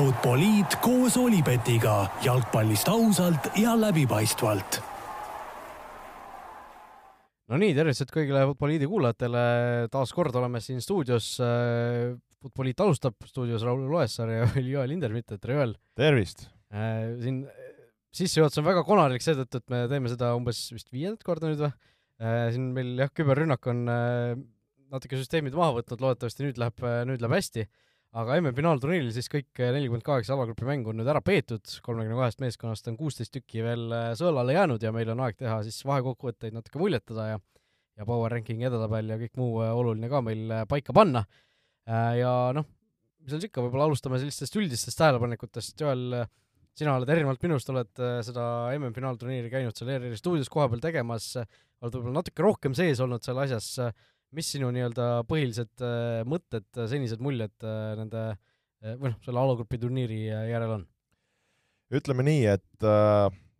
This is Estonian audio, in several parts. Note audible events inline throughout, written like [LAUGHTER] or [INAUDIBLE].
Futboliit koos Olipetiga jalgpallist ausalt ja läbipaistvalt. no nii, tervitused kõigile Futboliidi kuulajatele, taas kord oleme siin stuudios. Futboliit alustab, stuudios Raul Loessaar ja [LAUGHS] Joel Hindermitt, tere Joel! tervist! siin sissejuhatus on väga konarlik seetõttu, et me teeme seda umbes vist viiendat korda nüüd või? siin meil jah, küberrünnak on natuke süsteemid maha võtnud, loodetavasti nüüd läheb, nüüd läheb hästi aga MM-finaalturniiril siis kõik nelikümmend kaheksa alagrupi mängu on nüüd ära peetud, kolmekümne kahest meeskonnast on kuusteist tükki veel äh, sõelale jäänud ja meil on aeg teha siis vahekokkuvõtteid natuke muljetada ja ja power ranking edetabel ja kõik muu äh, oluline ka meil äh, paika panna. ja noh, mis seal siis ikka, võib-olla alustame sellistest üldistest tähelepanekutest, Joel, sina oled erinevalt minust, oled seda MM-finaalturniiri käinud seal ERR-i stuudios kohapeal tegemas, oled võib-olla natuke rohkem sees olnud seal asjas, mis sinu nii-öelda põhilised äh, mõtted, äh, senised muljed äh, nende või noh, selle alagrupi turniiri järel on? ütleme nii, et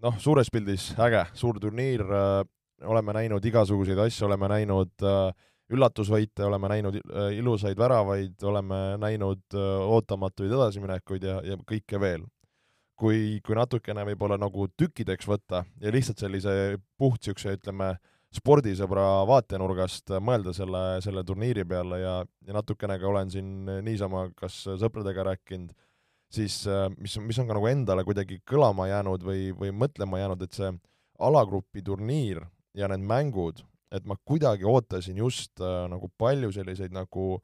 noh, suures pildis äge, suur turniir, oleme näinud igasuguseid asju, oleme näinud üllatusvõite, oleme näinud ilusaid väravaid, oleme näinud ootamatuid edasiminekuid ja, ja kõike veel. kui, kui natukene võib-olla nagu tükkideks võtta ja lihtsalt sellise puht niisuguse, ütleme, spordisõbra vaatenurgast mõelda selle, selle turniiri peale ja, ja natukene ka olen siin niisama kas sõpradega rääkinud, siis mis, mis on ka nagu endale kuidagi kõlama jäänud või, või mõtlema jäänud, et see alagrupi turniir ja need mängud, et ma kuidagi ootasin just äh, nagu palju selliseid nagu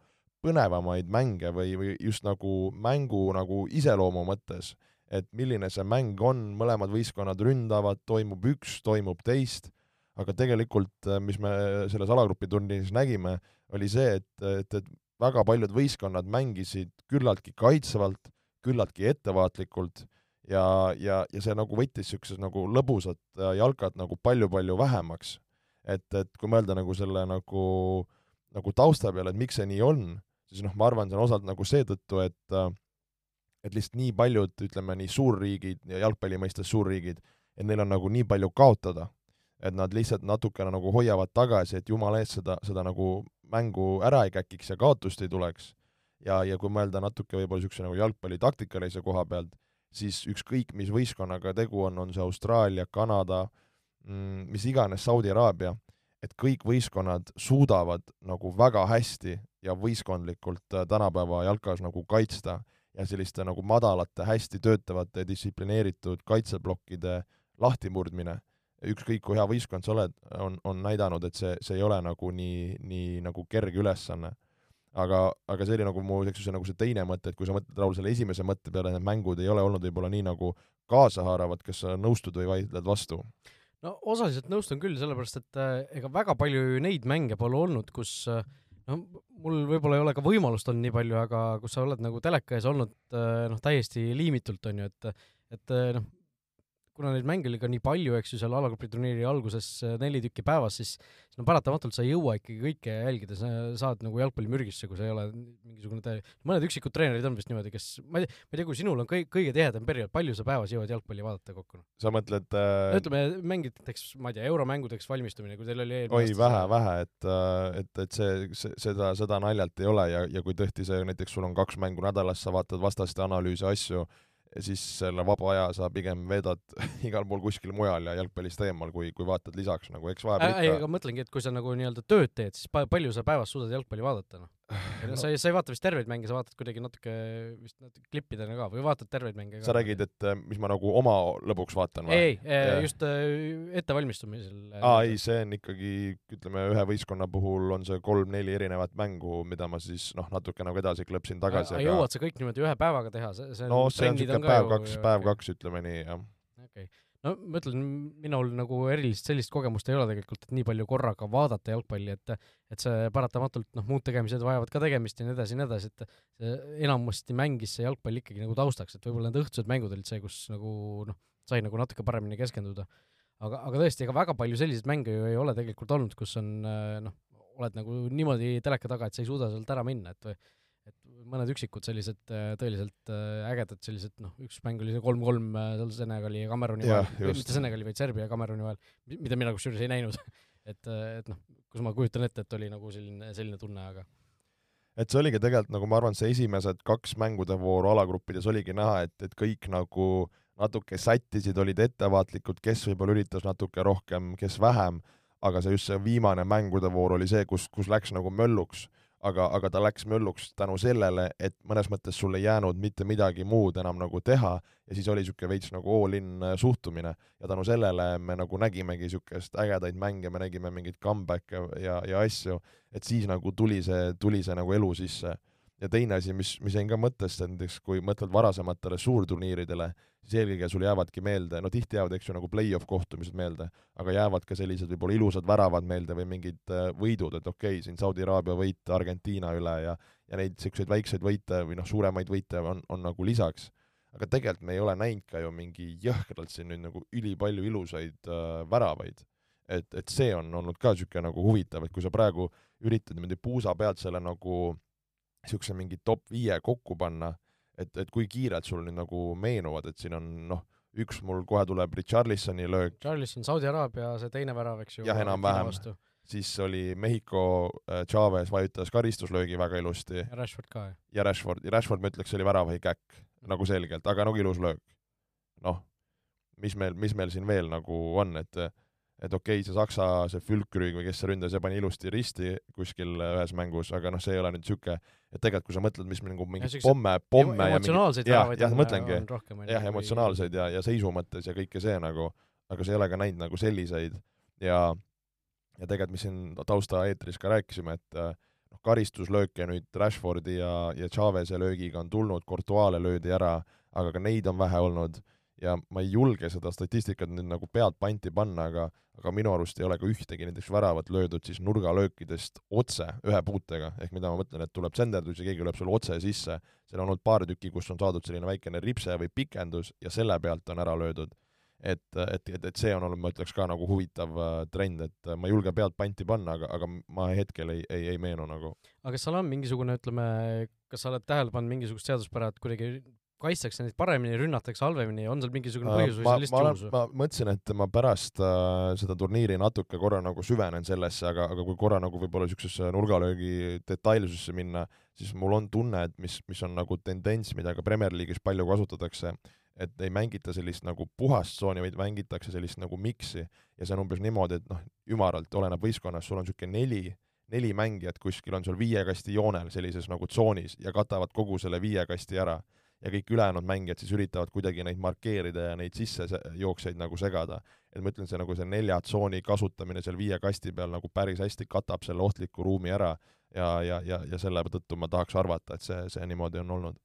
põnevamaid mänge või, või just nagu mängu nagu iseloomu mõttes, et milline see mäng on, mõlemad võistkonnad ründavad, toimub üks, toimub teist aga tegelikult, äh, mis me selles alagrupi turniiris nägime, oli see, et, et, et väga paljud võistkonnad mängisid küllaltki kaitsvalt, küllaltki ettevaatlikult ja, ja, ja see nagu võttis niisugused nagu lõbusad äh, jalkad nagu palju-palju vähemaks. et, et kui mõelda nagu selle nagu, nagu tausta peale, et miks see nii on, siis noh, ma arvan, see on osalt nagu seetõttu, et äh, et lihtsalt nii paljud, ütleme nii suurriigid ja jalgpalli mõistes suurriigid, et neil on nagu nii palju kaotada et nad lihtsalt natukene nagu hoiavad tagasi, et jumala eest seda, seda nagu mängu ära ei käkiks ja kaotust ei tuleks. ja, ja kui mõelda natuke võib-olla niisuguse nagu jalgpalli taktikalise koha pealt, siis ükskõik, mis võistkonnaga tegu on, on see Austraalia, Kanada mm,, mis iganes, Saudi Araabia, et kõik võistkonnad suudavad nagu väga hästi ja võistkondlikult äh, tänapäeva jalkas nagu kaitsta ja selliste nagu madalate, hästi töötavate, distsiplineeritud kaitseblokkide lahtimurdmine ükskõik kui hea võistkond sa oled, on, on näidanud, et see, see ei ole nagu nii, nii nagu kerge ülesanne. aga, aga see oli nagu mu niisuguse nagu see teine mõte, et kui sa mõtled, Raul, selle esimese mõtte peale, need mängud ei ole olnud võib-olla nii nagu kaasahaaravad, kas sa nõustud või vaidled vastu? no osaliselt nõustun küll, sellepärast et äh, ega väga palju neid mänge pole olnud, kus äh, no mul võib-olla ei ole ka võimalust olnud nii palju, aga kus sa oled nagu teleka ees olnud äh, noh, täiesti liimitult, on ju, et et noh, kuna neid mänge oli ka nii palju, eks ju, seal alagrupi turniiri alguses äh, neli tükki päevas, siis no paratamatult sa ei jõua ikkagi kõike jälgida, sa saad nagu jalgpallimürgisse, kui sa ei ole mingisugune tä-, mõned üksikud treenerid on vist niimoodi, kes, ma ei tea, ma ei tea, kui sinul on kõi-, kõige tihedam periood, palju sa päevas jõuad jalgpalli vaadata kokku? sa mõtled äh... ütleme, mängiteks, ma ei tea, euromängudeks valmistumine, kui teil oli oi, vähe, vähe, et, äh, et, et see, see, seda, seda naljalt ei ole ja, ja kui tõesti see, näiteks sul on kaks mängu nädalas, sa vaatad vastaste analüüse, asju, ja siis selle vaba aja sa pigem veedad [LAUGHS] igal pool kuskil mujal ja jalgpallist eemal, kui, kui vaatad lisaks nagu, eks vahepeal ikka ei, aga mõtlengi, et kui sa nagu nii-öelda tööd teed, siis palju sa päevas suudad jalgpalli vaadata, noh? No sa ei, sa ei vaata vist terveid mänge, sa vaatad kuidagi natuke vist natuke klippidena ka või vaatad terveid mänge ka? sa räägid, et äh, mis ma nagu oma lõbuks vaatan või? ei, ei, äh, just äh, ettevalmistumisel. aa, ei, see on ikkagi, ütleme, ühe võistkonna puhul on see kolm-neli erinevat mängu, mida ma siis noh, natuke nagu edasi klõpsin tagasi. aga jõuad sa kõik niimoodi ühe päevaga teha, see, see no see on niisugune päev kaks, päev kaks, ütleme nii, jah. okei okay no ma ütlen, minul nagu erilist sellist kogemust ei ole tegelikult, et nii palju korraga vaadata jalgpalli, et et see paratamatult noh, muud tegemised vajavad ka tegemist ja nii edasi ja nii edasi, et see enamasti mängis see jalgpall ikkagi nagu taustaks, et võib-olla need õhtused mängud olid see, kus nagu noh, sai nagu natuke paremini keskenduda. aga, aga tõesti, ega väga palju selliseid mänge ju ei ole tegelikult olnud, kus on noh, oled nagu niimoodi teleka taga, et sa ei suuda sealt ära minna, et või et mõned üksikud sellised äh, tõeliselt äh, ägedad sellised, noh, üks mäng oli see kolm-kolm äh, seal Senegali ja Kameruni vahel, mitte Senegali, vaid Serbia ja Kameruni vahel, mida mina kusjuures ei näinud. [LAUGHS] Et, et noh, kus ma kujutan ette, et oli nagu selline, selline tunne, aga et see oligi tegelikult nagu ma arvan, see esimesed kaks mängude vooru alagruppides oligi näha, et, et kõik nagu natuke sättisid, olid ettevaatlikud, kes võib-olla üritas natuke rohkem, kes vähem, aga see just see viimane mängude voor oli see, kus, kus läks nagu mölluks aga, aga ta läks mölluks tänu sellele, et mõnes mõttes sul ei jäänud mitte midagi muud enam nagu teha ja siis oli niisugune veits nagu all-in äh, suhtumine. Ja tänu sellele me nagu nägimegi niisugust ägedaid mänge, me nägime mingeid comeback'e ja, ja asju, et siis nagu tuli see, tuli see nagu elu sisse. Ja teine asi, mis, mis jäin ka mõttesse, näiteks kui mõtled varasematele suurturniiridele, siis eelkõige sul jäävadki meelde, no tihti jäävad, eks ju, nagu play-off kohtumised meelde, aga jäävad ka sellised võib-olla ilusad väravad meelde või mingid äh, võidud, et okei okay,, siin Saudi Araabia võit Argentiina üle ja ja neid niisuguseid väikseid võite või noh, suuremaid võite on, on nagu lisaks. aga tegelikult me ei ole näinud ka ju mingi jõhkralt siin nüüd nagu ülipalju ilusaid äh, väravaid. et, et see on olnud ka niisugune nagu huvitav, et kui sa praegu üritad niimoodi puusa pealt selle nagu niisuguse mingi top viie kokku panna, et, et kui kiirelt sul nüüd nagu meenuvad, et siin on noh, üks mul kohe tuleb Richarlisoni löök. Richarlison, Saudi Araabia, see teine värav, eks ju. jah, enam-vähem. siis oli Mehhiko äh, Chavez vajutas karistuslöögi väga ilusti. ja Rashford ka, jah. ja Rashford, Rashford ma ütleks, oli värava käkk, nagu selgelt, aga nagu ilus löök. noh, mis meil, mis meil siin veel nagu on, et et okei okay,, see Saksa, see Fülkrüg või kes see ründaja, see pani ilusti risti kuskil ühes mängus, aga noh, see ei ole nüüd niisugune, et tegelikult kui sa mõtled, mis nagu mingeid pomme, pomme ja emotsionaalseid jah, jah, mõtlengi, jah, emotsionaalseid ja, ja seisu mõttes ja kõike see nagu, aga sa ei ole ka näinud nagu selliseid ja ja tegelikult, mis siin taustaeetris ka rääkisime, et noh, karistuslööke nüüd Rashfordi ja, ja Chavez'e löögiga on tulnud, Courtois'le löödi ära, aga ka neid on vähe olnud ja ma ei julge seda statistikat nüüd nagu pealt panti panna, aga aga minu arust ei ole ka ühtegi näiteks väravat löödud siis nurgalöökidest otse ühe puutega, ehk mida ma mõtlen, et tuleb senderdus ja keegi lööb sulle otse sisse, seal on olnud paar tükki, kus on saadud selline väikene ripse või pikendus ja selle pealt on ära löödud. et, et, et, et see on olnud, ma ütleks ka nagu huvitav äh, trend, et ma ei julge pealt panti panna, aga, aga ma hetkel ei, ei, ei meenu nagu. aga kas seal on mingisugune, ütleme, kas sa oled tähele pannud mingisugust seaduspära, et kuidagi kaitstakse neid paremini, rünnatakse halvemini, on seal mingisugune äh, põhjus või see lihtsalt juhus? ma mõtlesin, et ma pärast äh, seda turniiri natuke korra nagu süvenen sellesse, aga, aga kui korra nagu võib-olla niisugusesse nurgalöögi detailsusesse minna, siis mul on tunne, et mis, mis on nagu tendents, mida ka Premier League'is palju kasutatakse, et ei mängita sellist nagu puhast tsooni, vaid mängitakse sellist nagu miksi ja see on umbes niimoodi, et noh, ümaralt oleneb võistkonnast, sul on niisugune neli, neli mängijat kuskil on sul viie kasti joonel sellises nagu tsoonis ja katavad kogu selle viie kasti ära ja kõik ülejäänud mängijad siis üritavad kuidagi neid markeerida ja neid sissejooksjaid nagu segada. et ma ütlen, see nagu see nelja tsooni kasutamine seal viie kasti peal nagu päris hästi katab selle ohtliku ruumi ära ja, ja, ja, ja selle tõttu ma tahaks arvata, et see, see niimoodi on olnud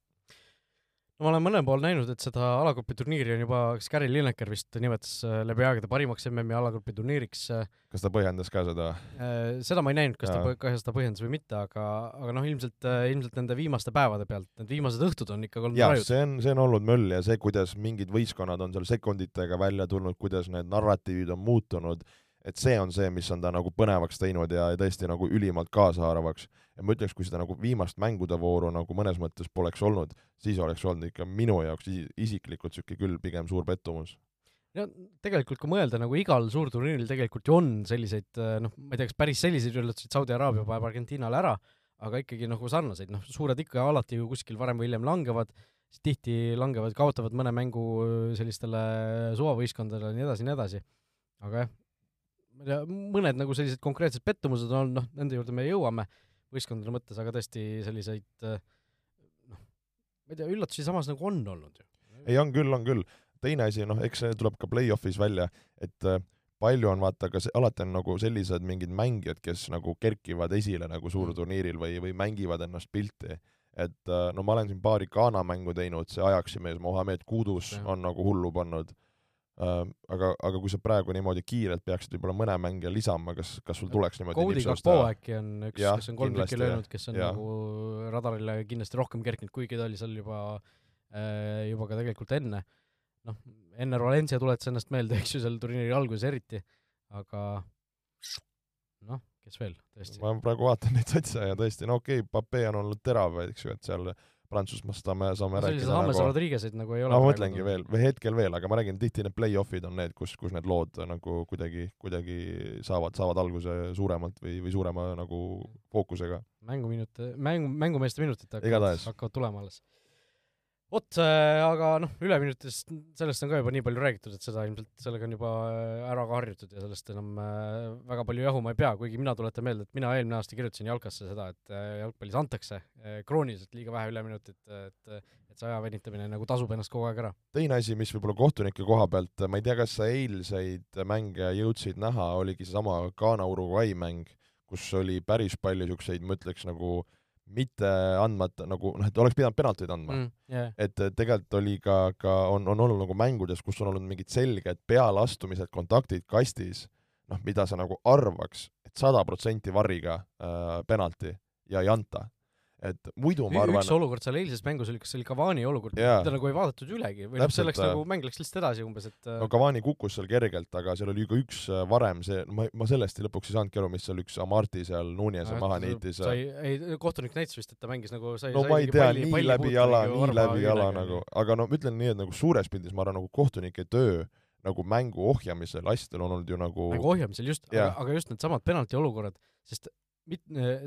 ma olen mõnel pool näinud, et seda alagrupi turniiri on juba, kas Gary Lineker vist nimetas äh, läbi aegade parimaks MM-i alagrupi turniiriks. Äh, kas ta põhjendas ka seda? Äh, seda ma ei näinud, kas ja. ta, kas ta põhjendas või mitte, aga, aga noh, ilmselt, ilmselt nende viimaste päevade pealt, need viimased õhtud on ikka olnud jah, see on, see on olnud möll ja see, kuidas mingid võistkonnad on seal sekunditega välja tulnud, kuidas need narratiivid on muutunud et see on see, mis on ta nagu põnevaks teinud ja, ja tõesti nagu ülimalt kaasahaaravaks. ja ma ütleks, kui seda nagu viimast mängude vooru nagu mõnes mõttes poleks olnud, siis oleks olnud ikka minu jaoks isiklikult niisugune küll pigem suur pettumus no tegelikult, kui mõelda, nagu igal suurturniiril tegelikult ju on selliseid noh, ma ei tea, kas päris selliseid üllatusi, et Saudi Araabia paneb Argentiinale ära, aga ikkagi nagu sarnaseid, noh, suured ikka alati ju kuskil varem või hiljem langevad, siis tihti langevad, kaotavad mõne mängu sellistele suvavõistkondadele ja nii edasi nii edasi. aga jah, ma ei tea, mõned nagu sellised konkreetsed pettumused on olnud, noh, nende juurde me jõuame võistkondade mõttes, aga tõesti selliseid noh, ma ei tea, üllatusi samas nagu on olnud ju. ei, on küll, on küll. teine asi, noh, eks see tuleb ka play-off'is välja, et äh, palju on vaata ka see, alati on nagu sellised mingid mängijad, kes nagu kerkivad esile nagu suurturniiril või, või mängivad ennast pilti. et äh, no ma olen siin paari Ghana mängu teinud, see Ajaxi mees Mohamed Kudus ja. on nagu hullu pannud aga, aga kui sa praegu niimoodi kiirelt peaksid võib-olla mõne mängija lisama, kas, kas sul tuleks niimoodi Cody Gakpo äkki on üks, kes on kolm tükki löönud, kes on ja. nagu radarile kindlasti rohkem kerkinud, kuigi ta oli seal juba äh,, juba ka tegelikult enne. noh, enne Valencia tuletas ennast meelde, eks ju, seal turniiri alguses eriti, aga noh, kes veel, tõesti. ma praegu vaatan neid satse ja tõesti, no okei okay,, Pape on olnud terav, eks ju, et seal Prantsusmaast saame, saame selliseid rääkida nagu Rodriguez'id nagu ei ole no ma mõtlengi. veel, või hetkel veel, aga ma räägin, tihti need play-off'id on need, kus, kus need lood nagu kuidagi, kuidagi saavad, saavad alguse suuremalt või, või suurema nagu fookusega. mänguminute, mängu, mängumeeste minutid hakkavad hakkavad tulema alles. vot, aga noh, üleminutist, sellest on ka juba nii palju räägitud, et seda ilmselt, sellega on juba äh, ära ka harjutud ja sellest enam äh, väga palju jahuma ei pea, kuigi mina tuletan meelde, et mina eelmine aasta kirjutasin jalkasse seda, et äh, jalgpallis antakse äh, krooniliselt liiga vähe üleminutit, et et see aja venitamine nagu tasub ennast kogu aeg ära. teine asi, mis võib-olla kohtunike koha pealt, ma ei tea, kas sa eilseid mänge jõudsid näha, oligi seesama Ghana-Uruguay mäng, kus oli päris palju niisuguseid, ma ütleks nagu mitte andmata nagu noh, et oleks pidanud penaltid andma mm.. Yeah. et tegelikult oli ka, ka on, on olnud nagu mängudes, kus on olnud mingid selged pealeastumised, kontaktid kastis, noh, mida sa nagu arvaks et, et sada protsenti varriga äh, penalti ja ei anta. Et muidu ma arvan üks, olukord seal eilses mängus oli, kas see oli Cavani olukord, mida nagu ei vaadatud ülegi või noh, see läks äh, nagu, mäng läks lihtsalt edasi umbes, et äh, no Cavani kukkus seal kergelt, aga seal oli ka üks äh, varem see, ma, ma sellest lõpuks ei saanudki aru, mis seal üks Amarti seal Nunese maha niitis. sai, ei, kohtunik näitas vist, et ta mängis nagu sai no sai ma ei tea, nii palli läbi jala, mingi nii läbi jala küünega. nagu, aga no ma ütlen nii, et nagu suures pildis ma arvan, nagu kohtunike töö nagu mängu ohjamisel asjadel on olnud ju nagu nagu ohjamisel just, aga aga just needsamad penalti olukorrad, sest mit-,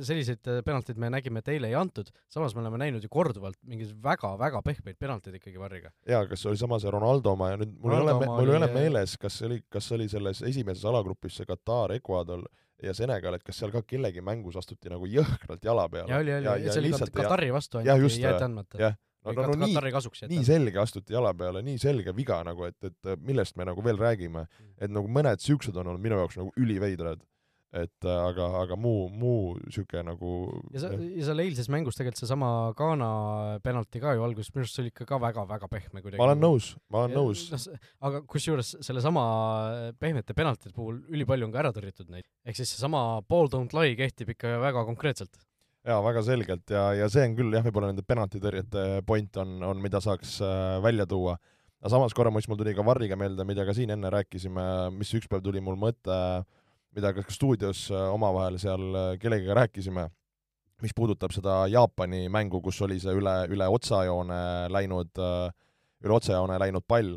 selliseid äh, penaltid me nägime, et eile ei antud, samas me oleme näinud ju korduvalt mingeid väga-väga pehmeid penalteid ikkagi varriga. jaa, kas oli sama see Ronaldo oma ja nüüd mul ei ole, Ronaldo mul ei ole äh, meeles, kas see oli, kas see oli selles esimeses alagrupis see Katar, Ecuador ja Senegal, et kas seal ka kellegi mängus astuti nagu jõhkralt jala peale ja oli, oli, see oli Kat- Katari vastu ainult jäeti andmata. jah, no, no, no nii, nii selge astuti jala peale, nii selge viga nagu, et, et millest me nagu veel räägime, Mm. et nagu mõned siuksed on olnud minu jaoks nagu üliveidrad. Et äh, aga, aga muu, muu siuke nagu ja sa, ja seal eilses mängus tegelikult seesama Ghana penalti ka ju alguses, minu arust see oli ikka ka väga-väga pehme kuidagi. ma olen nõus, ma olen nõus. aga kusjuures sellesama pehmete penaltide puhul ülipalju on ka ära tõrjutud neid. ehk siis seesama ball don't lie kehtib ikka väga konkreetselt. jaa, väga selgelt ja, ja see on küll jah, võib-olla nende penaltitõrjete point on, on, mida saaks äh, välja tuua. aga samas korra muist mul tuli ka Varriga meelde, mida ka siin enne rääkisime, mis üks päev tuli mul mõte, mida ka stuudios äh, omavahel seal äh, kellegagi rääkisime, mis puudutab seda Jaapani mängu, kus oli see üle, üle otsajoone läinud, üle otsajoone läinud pall.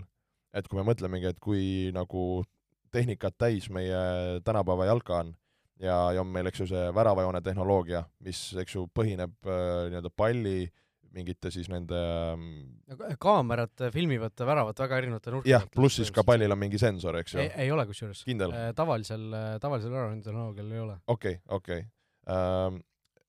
et kui me mõtlemegi, et kui nagu tehnikat täis meie tänapäeva jalka on ja, ja on meil, eks ju, see väravajoone tehnoloogia, mis, eks ju, põhineb äh, nii-öelda palli mingite siis nende ähm, kaamerad filmivad väravat väga erinevate nurkade jah, pluss siis ka pallil on mingi sensor, eks ju ei,. ole kusjuures. tavalisel, tavalisel väravahindetehnoloogial ei ole. okei, okei.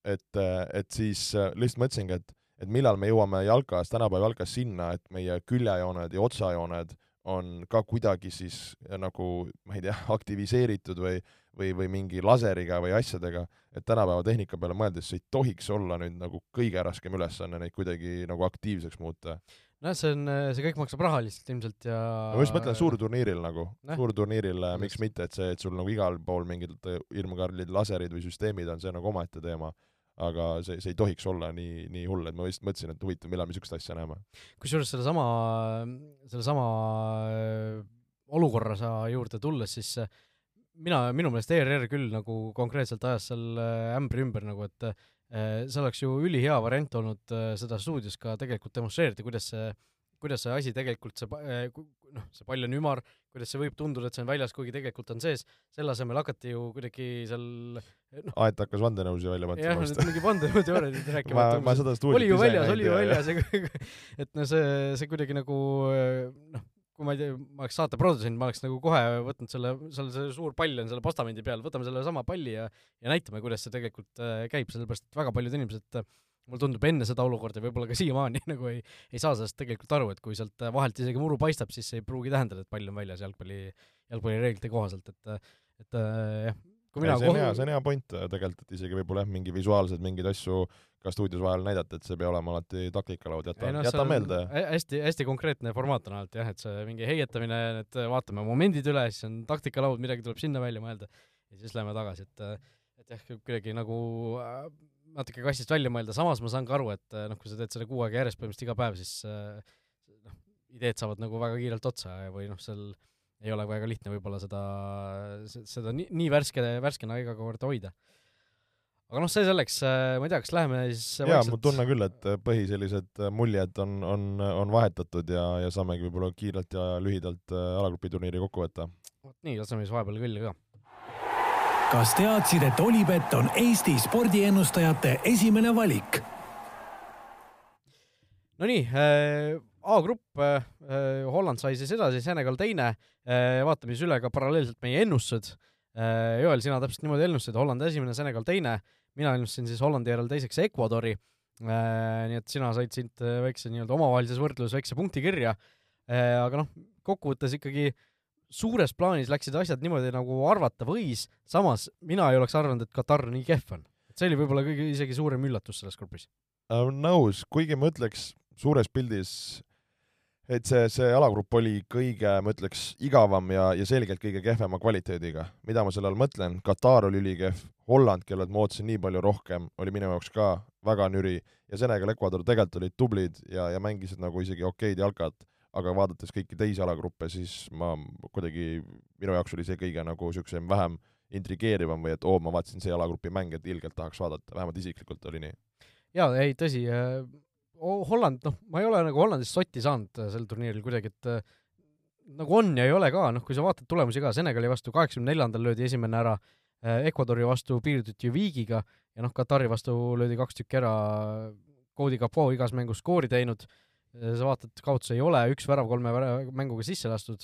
Et, et siis äh, lihtsalt mõtlesingi, et, et millal me jõuame jalkas, tänapäeva jalkas sinna, et meie küljejooned ja otsajooned on ka kuidagi siis äh, nagu ma ei tea, [LAUGHS] aktiviseeritud või või, või mingi laseriga või asjadega, et tänapäeva tehnika peale mõeldes see ei tohiks olla nüüd nagu kõige raskem ülesanne neid kuidagi nagu aktiivseks muuta. nojah, see on, see kõik maksab raha lihtsalt ilmselt ja ma just mõtlen suurturniiril nagu Jah., suurturniiril miks Just. mitte, et see, et sul nagu igal pool mingid äh, hirmkallid laserid või süsteemid on, see on nagu omaette teema. aga see, see ei tohiks olla nii, nii hull, et ma just mõtlesin, et huvitav, millal me niisugust asja näeme. kusjuures sellesama, sellesama äh, olukorra sa juurde tulles, siis äh, mina, minu meelest ERR küll nagu konkreetselt ajas seal äh, ämbri ümber nagu, et äh, see oleks ju ülihea variant olnud äh, seda stuudios ka tegelikult demonstreerida, kuidas see, kuidas see asi tegelikult see noh, see pall on ümar, kuidas see võib tunduda, et see on väljas, kuigi tegelikult on sees, selle asemel hakati ju kuidagi seal noh, Aet hakkas vandenõusid välja jah, mõtlema vist. mingi vandenõuteooriaid rääkima ma ma seda stuudiot oli ju väljas, oli ju ja- väljas, et no see, see kuidagi nagu noh, kui ma ei tea, ma oleks saate produtsent, ma oleks nagu kohe võtnud selle, seal see suur pall on selle postamendi peal, võtame selle sama palli ja ja näitame, kuidas see tegelikult äh, käib, sellepärast et väga paljud inimesed äh, mulle tundub enne seda olukorda, võib-olla ka siiamaani [LAUGHS] nagu ei, ei saa sellest tegelikult aru, et kui sealt äh, vahelt isegi muru paistab, siis see ei pruugi tähendada, et pall on väljas jalgpalli, jalgpallireeglite kohaselt, et et jah, kui mina see on hea, see on hea point äh, tegelikult, et isegi võib-olla jah, mingi visuaalsed mingeid asju ka stuudios vahel näidata, et see ei pea olema alati taktikalaud, jäta, jäta meelde. hästi, hästi konkreetne formaat on alati jah, et see mingi heietamine, et vaatame momendid üle, siis on taktikalaud, midagi tuleb sinna välja mõelda ja siis lähme tagasi, et et jah, kuidagi nagu äh, natuke kastist välja mõelda, samas ma saan ka aru, et äh, noh, kui sa teed selle kuu aega järjest põhimõtteliselt iga päev, siis äh, noh, ideed saavad nagu väga kiirelt otsa või noh, seal ei ole väga lihtne võib-olla seda, seda nii, nii värske, värskena iga kord hoida aga noh, see selleks, ma ei tea, kas läheme siis jaa, ma tunnen küll, et põhi sellised muljed on, on, on vahetatud ja, ja saamegi võib-olla kiirelt ja lühidalt alagrupi turniiri kokku võtta. vot nii, laseme siis vahepeal kõlli ka. kas teadsid, et Olipet on Eesti spordiennustajate esimene valik? Nonii äh,, A-grupp äh,, Holland sai siis edasi, Senegal teine äh,, vaatame siis üle ka paralleelselt meie ennustused äh,. Joel, sina täpselt niimoodi ennustasid, Holland esimene, Senegal teine äh,, mina ennustasin siis Hollandi järel teiseks Ecuadori äh,, nii et sina said siit äh, väikse nii-öelda omavahelises võrdluses väikse punkti kirja äh,, aga noh, kokkuvõttes ikkagi suures plaanis läksid asjad niimoodi, nagu arvata võis, samas mina ei oleks arvanud, et Katar nii kehv on. et see oli võib-olla kõige isegi suurem üllatus selles grupis äh,. nõus, kuigi ma ütleks suures pildis et see, see alagrupp oli kõige, ma ütleks, igavam ja, ja selgelt kõige kehvema kvaliteediga. mida ma selle all mõtlen, Katar oli ülikehv, Holland, kellelt ma ootasin nii palju rohkem, oli minu jaoks ka väga nüri ja Senegal, Ecuador tegelikult olid tublid ja, ja mängisid nagu isegi okeid jalkat, aga vaadates kõiki teisi alagruppe, siis ma kuidagi, minu jaoks oli see kõige nagu niisugusem vähem intrigeerivam või et oo, ma vaatasin see alagrupi mänge, et ilgelt tahaks vaadata, vähemalt isiklikult oli nii. jaa, ei tõsi, äh, Holland, noh, ma ei ole nagu Hollandist sotti saanud äh, sel turniiril kuidagi, et äh, nagu on ja ei ole ka, noh, kui sa vaatad tulemusi ka, Senegali vastu kaheksakümne neljandal löödi esimene ära, äh, Ecuadori vastu piirduti ju viigiga ja noh, Katari vastu löödi kaks tükki ära, Cody Capo igas mängus skoori teinud, sa vaatad, kaotusi ei ole, üks värav kolme värav, mänguga sisse lastud,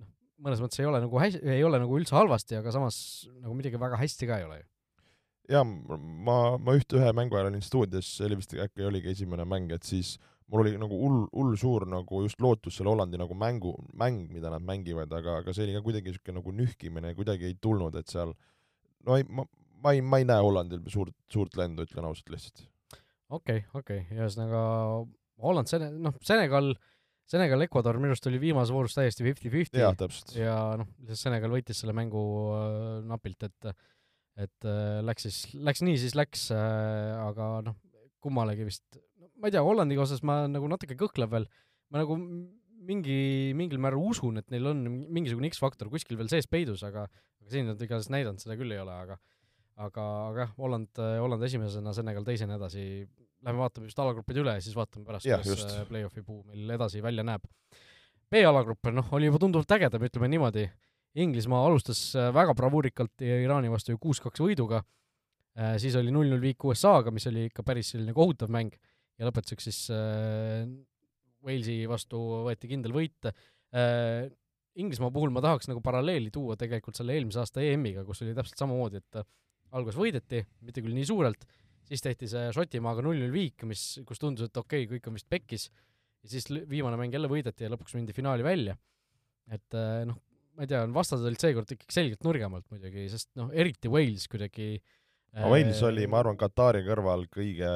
noh, mõnes mõttes ei ole nagu hästi, ei ole nagu üldse halvasti, aga samas nagu midagi väga hästi ka ei ole ju jaa, ma, ma üht, ühe mängu ajal olin stuudios, see oli vist äkki oligi esimene mäng, et siis mul oli nagu hull, hull suur nagu just lootus selle Hollandi nagu mängu, mäng, mida nad mängivad, aga, aga see oli ka kuidagi niisugune nagu nühkimine, kuidagi ei tulnud, et seal no ei, ma, ma ei, ma ei näe Hollandil suurt, suurt lendu, ütlen ausalt lihtsalt. okei okay,, okei okay., ühesõnaga Holland, Sene-, noh, Senegal, Senegal, Ecuador minu arust oli viimases voorus täiesti fifty-fifty. ja noh, Senegal võitis selle mängu äh, napilt, et et äh, läks siis, läks nii, siis läks äh,, aga noh, kummalegi vist, ma ei tea, Hollandiga osas ma nagu natuke kõhklev veel, ma nagu mingi, mingil määral usun, et neil on mingisugune X-faktor kuskil veel sees peidus, aga aga siin nad igatahes näidanud seda küll ei ole, aga aga, aga jah, Holland, Holland esimesena, Senegal teisena edasi, lähme vaatame vist alagrupid üle ja siis vaatame pärast, kuidas äh, play-off'i puu meil edasi välja näeb. B-alagrupp, noh, oli juba tunduvalt ägedam, ütleme niimoodi, Inglismaa alustas äh, väga bravuurikalt Iraani vastu ju kuus-kaks võiduga, äh, siis oli null-null viik USA-ga, mis oli ikka päris selline kohutav mäng, ja lõpetuseks siis äh, Walesi vastu võeti kindel võit. Inglismaa puhul ma tahaks nagu paralleeli tuua tegelikult selle eelmise aasta EM-iga, kus oli täpselt samamoodi, et alguses võideti, mitte küll nii suurelt, siis tehti see Šotimaaga null-null viik, mis, kus tundus, et okei okay,, kõik on vist pekkis, ja siis viimane mäng jälle võideti ja lõpuks mindi finaali välja. et noh, ma ei tea, vastased olid seekord ikkagi selgelt nõrgemalt muidugi, sest noh, eriti Wales kuidagi no, Wales äh, oli, ma arvan, Katari kõrval kõige,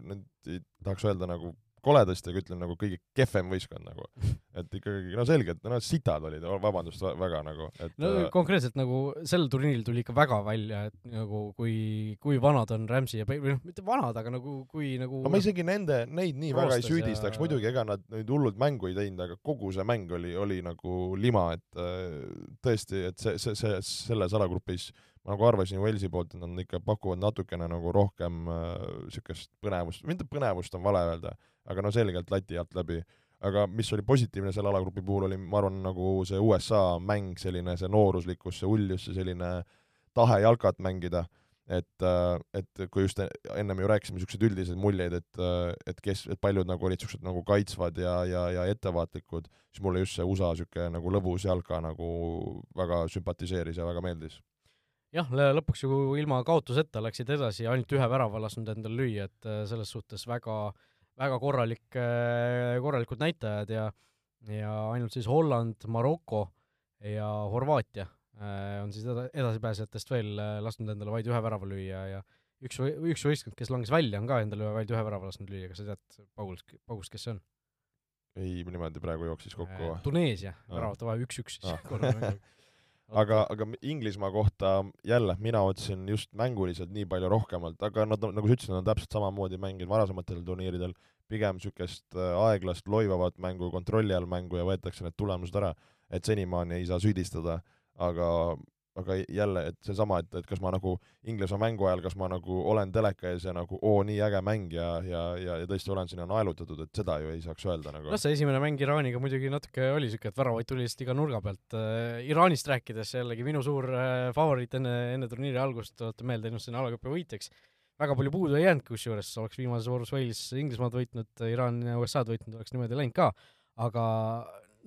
nüüd ei tahaks öelda nagu koledasti, aga ütlen nagu kõige kehvem võistkond nagu. [LAUGHS] et ikkagi, no selgelt, no sitad olid, vabandust väga nagu, et no äh, konkreetselt nagu sel turniiril tuli ikka väga välja, et nagu kui, kui vanad on Rams'i ja või noh, mitte vanad, aga nagu kui nagu no ma isegi nende, neid nii väga ei süüdistaks ja..., muidugi ega nad nüüd hullult mängu ei teinud, aga kogu see mäng oli, oli nagu lima, et äh, tõesti, et see, see, see, selles alagrupis ma nagu arvasin Walesi poolt, et nad ikka pakuvad natukene nagu rohkem niisugust äh, põnevust, mitte põnevust on vale öelda, aga no selgelt lati alt läbi. aga mis oli positiivne selle alagrupi puhul, oli ma arvan, nagu see USA mäng, selline see nooruslikkus, see uljus, see selline tahe jalkat mängida, et, et kui just ennem ju rääkisime niisuguseid üldiseid muljeid, et, et kes, et paljud nagu olid niisugused nagu kaitsvad ja, ja, ja ettevaatlikud, siis mulle just see USA niisugune nagu lõbus jalka nagu väga sümpatiseeris ja väga meeldis jah, lõpuks ju ilma kaotuseta läksid edasi, ainult ühe värava lasknud endale lüüa, et selles suhtes väga äh, väga korralik, äh, korralikud näitajad ja ja ainult siis Holland, Maroko ja Horvaatia äh, on siis edasipääsejatest veel äh, lasknud endale vaid ühe värava lüüa ja üks, üks võistkond, kes langes välja, on ka endale vaid ühe värava lasknud lüüa, kas sa tead, Paul, Paugust, kes see on? ei, niimoodi praegu jooksis kokku. Tuneesia, väravate vahe üks-üks siis ah. [LAUGHS] aga, aga Inglismaa kohta jälle, mina ootasin just mänguliselt nii palju rohkemalt, aga nad, nagu sa ütlesid, nad on täpselt samamoodi mänginud varasematel turniiridel, pigem niisugust äh, aeglast loivavat mängu, kontrolli all mängu ja võetakse need tulemused ära, et senimaani ei saa süüdistada, aga aga jälle, et seesama, et, et kas ma nagu Inglismaa mängu ajal, kas ma nagu olen teleka ees ja nagu oo, nii äge mäng ja, ja, ja, ja tõesti olen sinna naelutatud, et seda ju ei saaks öelda nagu. noh, see esimene mäng Iraaniga muidugi natuke oli siuke, et väravaid tuli lihtsalt iga nurga pealt äh,. Iraanist rääkides jällegi minu suur äh, favoriit enne, enne turniiri algust, tuletan meelde, ennustasin alagrupi võitjaks. väga palju puudu ei jäänud, kusjuures oleks viimases voorus Wales Inglismaad võitnud, Iraan USA-d võitnud, oleks niimoodi läinud ka, aga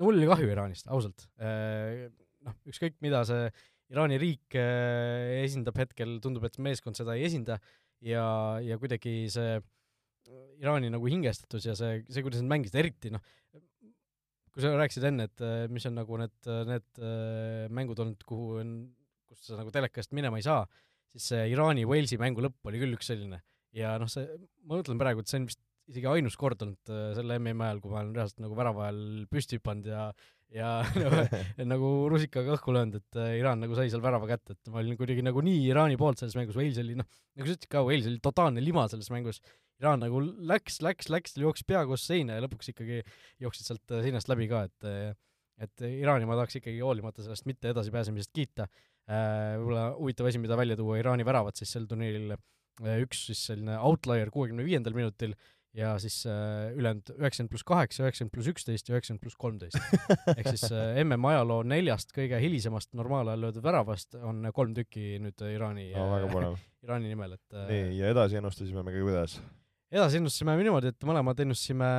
mul oli kahju Iraanist, ausalt äh,. noh, ükskõik mida see Iraani riik äh, esindab hetkel, tundub, et meeskond seda ei esinda ja, ja kuidagi see Iraani nagu hingestatus ja see, see, kuidas nad mängisid, eriti noh, kui sa rääkisid enne, et äh, mis on nagu need, need äh, mängud olnud, kuhu on, kus sa nagu telekast minema ei saa, siis see Iraani-Walesi mängu lõpp oli küll üks selline. Ja noh, see, ma mõtlen praegu, et see on vist isegi ainus kord olnud selle MM-i ajal, kui ma olen reaalselt nagu värava ajal püsti hüpanud ja ja [LAUGHS] nagu, nagu rusikaga õhku löönud, et äh, Iraan nagu sai seal värava kätte, et ma olin kuidagi nagu nii Iraani poolt selles mängus, Wales oli noh, nagu sa ütlesid ka, Wales oli totaalne lima selles mängus, Iraan nagu läks, läks, läks, jooksis pea koos seina ja lõpuks ikkagi jooksid sealt äh, seinast läbi ka, et äh, et Iraani ma tahaks ikkagi hoolimata sellest mitte edasipääsemisest kiita. Võib-olla huvitav asi, mida välja tuua, Iraani väravad siis sel turniiril, üks siis selline outlier kuuekümne viiendal minutil ja siis äh, ülejäänud üheksakümmend pluss kaheksa, üheksakümmend pluss üksteist ja üheksakümmend pluss kolmteist. [LAUGHS] ehk siis äh, MM ajaloo neljast kõige hilisemast normaalajal löödud väravast on kolm tükki nüüd Iraani no,, äh, [LAUGHS] Iraani nimel, et äh, nii, ja edasi ennustasime me ka kuidas? edasi ennustasime niimoodi, et mõlemad ennustasime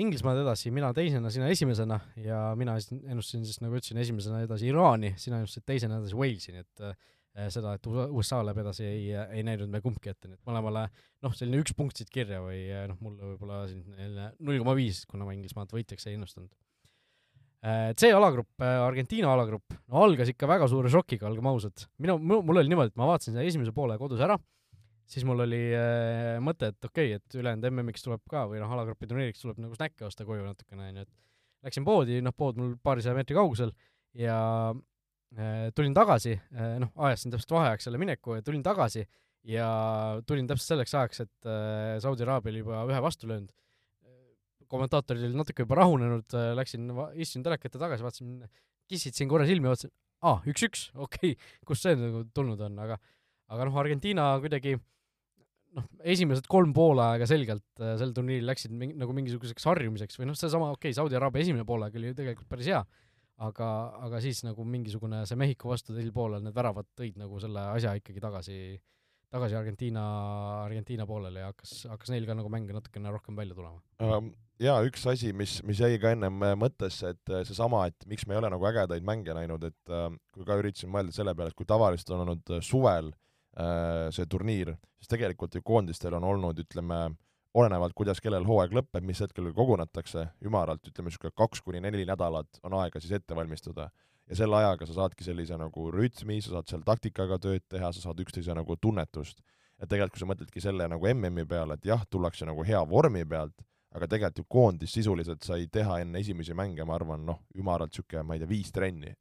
Inglismaad edasi, mina teisena, sina esimesena ja mina ennustasin siis, nagu ütlesin, esimesena edasi Iraani, sina ennustasid teisena edasi Walesi, nii et äh, seda, et USA läheb edasi, ei, ei näinud me kumbki ette, nii et mõlemale noh, selline üks punkt siit kirja või eh, noh, mulle võib-olla selline null koma viis, kuna ma Inglismaad võitjaks ei ennustanud. C-alagrupp, Argentiina alagrupp, no algas ikka väga suure šokiga, olgem ausad. minu, mul oli niimoodi, et ma vaatasin selle esimese poole kodus ära, siis mul oli äh, mõte, et okei okay,, et ülejäänud MM-iks tuleb ka või noh, alagrupi turniiriks tuleb nagu snäkke osta koju natukene, onju, et läksin poodi, noh, pood mul paarisaja meetri kaugusel ja Äh, tulin tagasi, äh, noh, ajasin täpselt vaheajaks selle mineku ja tulin tagasi ja tulin täpselt selleks ajaks, et äh, Saudi Araabia oli juba ühe vastu löönud. kommentaatorid olid natuke juba rahunenud, läksin, istusin teleka ette tagasi, vaatasin, kissitasin korra silmi, vaatasin, aa, üks-üks, okei okay,, kust see nagu tulnud on, aga aga noh, Argentiina kuidagi noh, esimesed kolm poolaega selgelt sel turniiril läksid mingi, nagu mingisuguseks harjumiseks või noh, seesama, okei okay,, Saudi Araabia esimene poolaeg oli ju tegelikult päris hea aga, aga siis nagu mingisugune see Mehhiko vastu teisel poolel, need väravad tõid nagu selle asja ikkagi tagasi, tagasi Argentiina, Argentiina poolele ja hakkas, hakkas neil ka nagu mänge natukene rohkem välja tulema um,. Jaa, üks asi, mis, mis jäi ka ennem äh, mõttesse, et äh, seesama, et miks me ei ole nagu ägedaid mänge näinud, et uh, kui ka üritasin mõelda selle peale, et kui tavaliselt on olnud suvel see turniir, siis tegelikult ju koondistel on olnud, ütleme, olenevalt, kuidas kellel hooaeg lõpeb, mis hetkel kogunetakse, ümaralt ütleme niisugune kaks kuni neli nädalat on aega siis ette valmistuda. ja selle ajaga sa saadki sellise nagu rütmi, sa saad seal taktikaga tööd teha, sa saad üksteise nagu tunnetust. ja tegelikult, kui sa mõtledki selle nagu MM-i peale, et jah, tullakse nagu hea vormi pealt, aga tegelikult ju koondis sisuliselt sai teha enne esimesi mänge, ma arvan, noh, ümaralt niisugune, ma ei tea, viis trenni.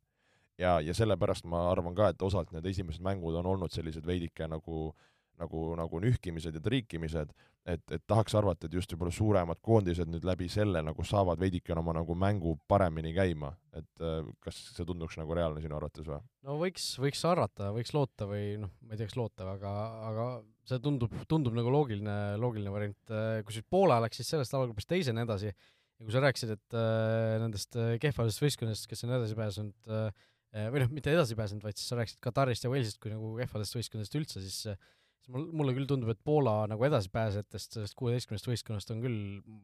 ja, ja sellepärast ma arvan ka, et osalt need esimesed mängud on olnud sellised veidike nagu nagu, nagu nühkimised ja triikimised, et, et tahaks arvata, et just võib-olla suuremad koondised nüüd läbi selle nagu saavad veidikene oma nagu mängu paremini käima, et äh, kas see tunduks nagu reaalne sinu arvates või? no võiks, võiks arvata, võiks loota või noh, ma ei tea, kas loota, aga, aga see tundub, tundub nagu loogiline, loogiline variant, äh, kusjuures Poola läks siis sellest algusest teisena edasi. Ja kui sa rääkisid, et äh, nendest äh, kehvadest võistkondadest, kes on edasi pääsenud äh, või noh, mitte edasi pääsenud, vaid siis sa rääkisid Katarist ja Walesist kui nagu kehvadest võistkondadest üldse, siis äh, siis mul, mulle küll tundub, et Poola nagu edasipääsejatest, sellest kuueteistkümnest võistkonnast on küll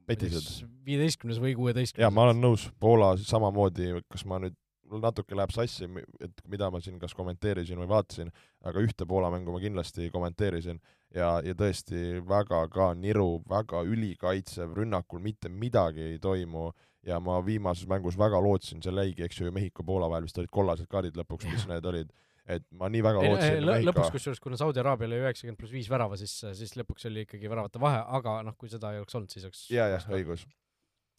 viieteistkümnes või kuueteistkümnes. jaa, ma olen nõus, Poola samamoodi, kas ma nüüd, mul natuke läheb sassi, et mida ma siin kas kommenteerisin või vaatasin, aga ühte Poola mängu ma kindlasti kommenteerisin. Ja, ja tõesti väga ka niru, väga ülikaitsev, rünnakul mitte midagi ei toimu. Ja ma viimases mängus väga lootsin, seal jäigi, eks ju, Mehhiko-Poola vahel vist olid kollased kaardid lõpuks, mis need olid et ma nii väga lootsin lõ lõpuks kusjuures, kuna Saudi Araabia oli üheksakümmend pluss viis värava, siis, siis lõpuks oli ikkagi väravate vahe, aga noh, kui seda ei oleks olnud, siis oleks jaa, jah, õigus.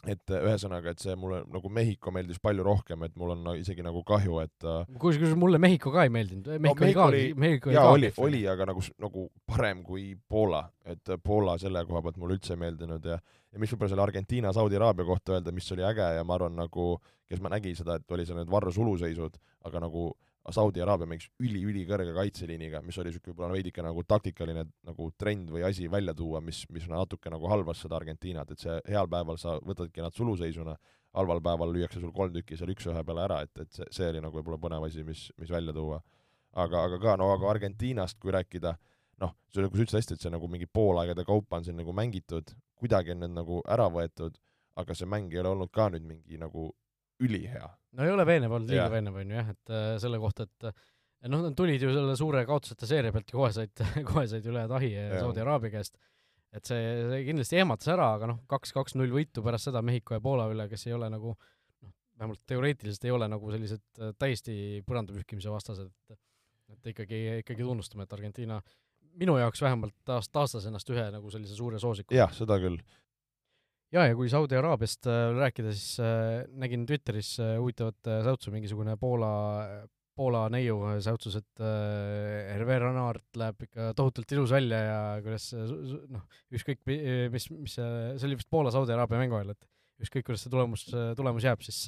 et äh, ühesõnaga, et see mulle nagu Mehhiko meeldis palju rohkem, et mul on no, isegi nagu kahju, et äh, kusjuures mulle Mehhiko ka ei meeldinud, Mehhiko no, oli ka, Mehhiko oli jaa, oli, oli, aga nagu, nagu parem kui Poola, et äh, Poola selle koha pealt mulle üldse ei meeldinud ja ja mis võib-olla selle Argentiina, Saudi Araabia kohta öelda, mis oli äge ja ma arvan, nagu kes ma nägi seda, et oli seal need varrus uluseisud, aga nagu Saudi Araabia mängis üli-ülikõrge kaitseliiniga, mis oli niisugune võib-olla veidike nagu taktikaline nagu trend või asi välja tuua, mis, mis natuke nagu halvas seda Argentiinat, et see heal päeval sa võtadki nad suluseisuna, halval päeval lüüakse sul kolm tükki seal üks-ühe peale ära, et, et see, see oli nagu võib-olla põnev asi, mis, mis välja tuua. aga, aga ka, no aga Argentiinast, kui rääkida, noh, see, nagu sa ütlesid hästi, et see nagu mingi poolaegade kaupa on siin nagu mängitud, kuidagi on need nagu ära võetud, aga see mäng ei ole olnud ka nüüd mingi nagu ülihea. no ei ole veenev olnud, liiga veenev on ju jah, et äh, selle kohta, et noh, nad tulid ju selle suure kaotusete seeria pealt ja kohe said, [LAUGHS] kohe said üle tahi Saudi Araabia käest. et see, see kindlasti ehmatas ära, aga noh, kaks-kaks-null võitu pärast seda Mehhiko ja Poola üle, kes ei ole nagu noh, vähemalt teoreetiliselt ei ole nagu sellised äh, täiesti põranda pühkimise vastased, et et ikkagi, ikkagi tunnustame, et Argentiina minu jaoks vähemalt taas, taastas ennast ühe nagu sellise suure soosiku. jah, seda küll ja, ja kui Saudi Araabiast äh, rääkida, siis äh, nägin Twitteris äh, huvitavat äh, säutsu, mingisugune Poola, Poola neiu säutsus, et äh, Hervé Renard läheb ikka tohutult ilus välja ja kuidas noh, ükskõik mis, mis see, see oli vist Poola-Saudi Araabia mängu ajal, et ükskõik, kuidas see tulemus, tulemus jääb, siis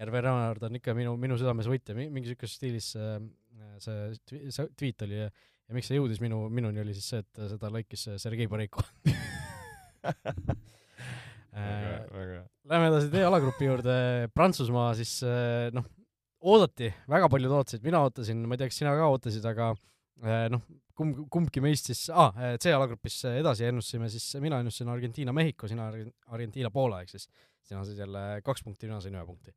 Hervé Renard on ikka minu, minu südames võitja, mingi niisuguses stiilis äh, see, see tweet oli ja, ja miks see jõudis minu, minuni, oli siis see, et seda laikis Sergei Boreiko [LAUGHS] Äh, lähme edasi teie alagrupi juurde, Prantsusmaa siis äh, noh, oodati, väga paljud ootasid, mina ootasin, ma ei tea, kas sina ka ootasid, aga äh, noh, kumb, kumbki meist siis ah,, C-alagrupis edasi ennustasime, siis mina ennustasin Argentiina-Mehhiko, sina Argentiina-Poola, ehk siis sina said jälle kaks punkti, mina sain ühe punkti.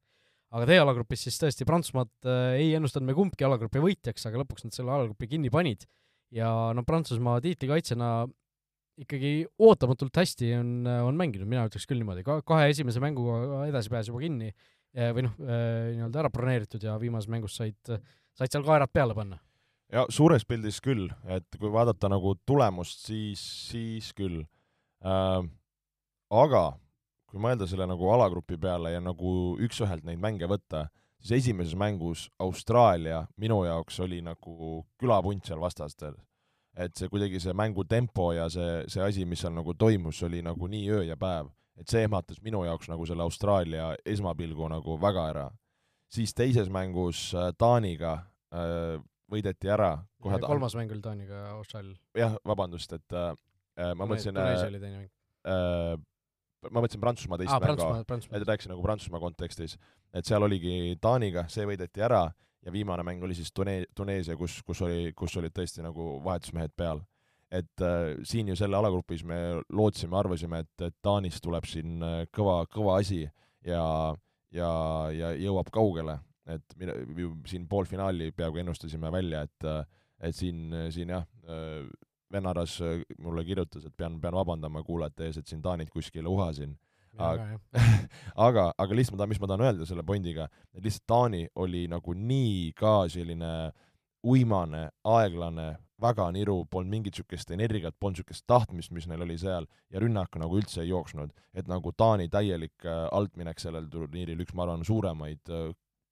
aga teie alagrupis siis tõesti Prantsusmaad äh, ei ennustanud me kumbki alagrupi võitjaks, aga lõpuks nad selle alagrupi kinni panid. Ja no Prantsusmaa tiitlikaitsjana ikkagi ootamatult hästi on, on mänginud, mina ütleks küll niimoodi, ka kahe esimese mänguga edasipääs juba kinni eh, või noh, eh, nii-öelda ära broneeritud ja viimases mängus said, said seal kaerad peale panna. ja suures pildis küll, et kui vaadata nagu tulemust, siis, siis küll äh,. aga kui mõelda selle nagu alagrupi peale ja nagu üks-ühelt neid mänge võtta, siis esimeses mängus Austraalia minu jaoks oli nagu külapunt seal vastastel et see kuidagi see mängu tempo ja see, see asi, mis seal nagu toimus, oli nagu nii öö ja päev, et see ehmatas minu jaoks nagu selle Austraalia esmapilgu nagu väga ära. siis teises mängus äh, Taaniga äh, võideti ära kohe ta... kolmas mäng oli Taaniga Austraalial. jah, vabandust, et äh, äh ma mõtlesin Tuneesia oli teine mäng äh, ma mõtlesin Prantsusmaa teist ah, mängu, et rääkisin nagu Prantsusmaa kontekstis, et seal oligi Taaniga, see võideti ära ja viimane mäng oli siis Tune-, Tuneesia, kus, kus oli, kus olid tõesti nagu vahetusmehed peal. et äh, siin ju selle alagrupis me lootsime, arvasime, et, et Taanist tuleb siin äh, kõva, kõva asi ja, ja, ja jõuab kaugele, et mine, ju siin poolfinaali peaaegu ennustasime välja, et äh, et siin, siin jah äh,, vennaras äh, mulle kirjutas, et pean, pean vabandama kuulajate ees, et siin Taanit kuskile uhasin aga, [LAUGHS] aga, aga lihtsalt ma tahan, mis ma tahan öelda selle pointiga, et lihtsalt Taani oli nagu nii ka selline uimane, aeglane, väga niru, polnud mingit niisugust energiat, polnud niisugust tahtmist, mis neil oli seal, ja rünnak nagu üldse ei jooksnud. et nagu Taani täielik äh, altminek sellel turniiril, üks, ma arvan, suuremaid, äh,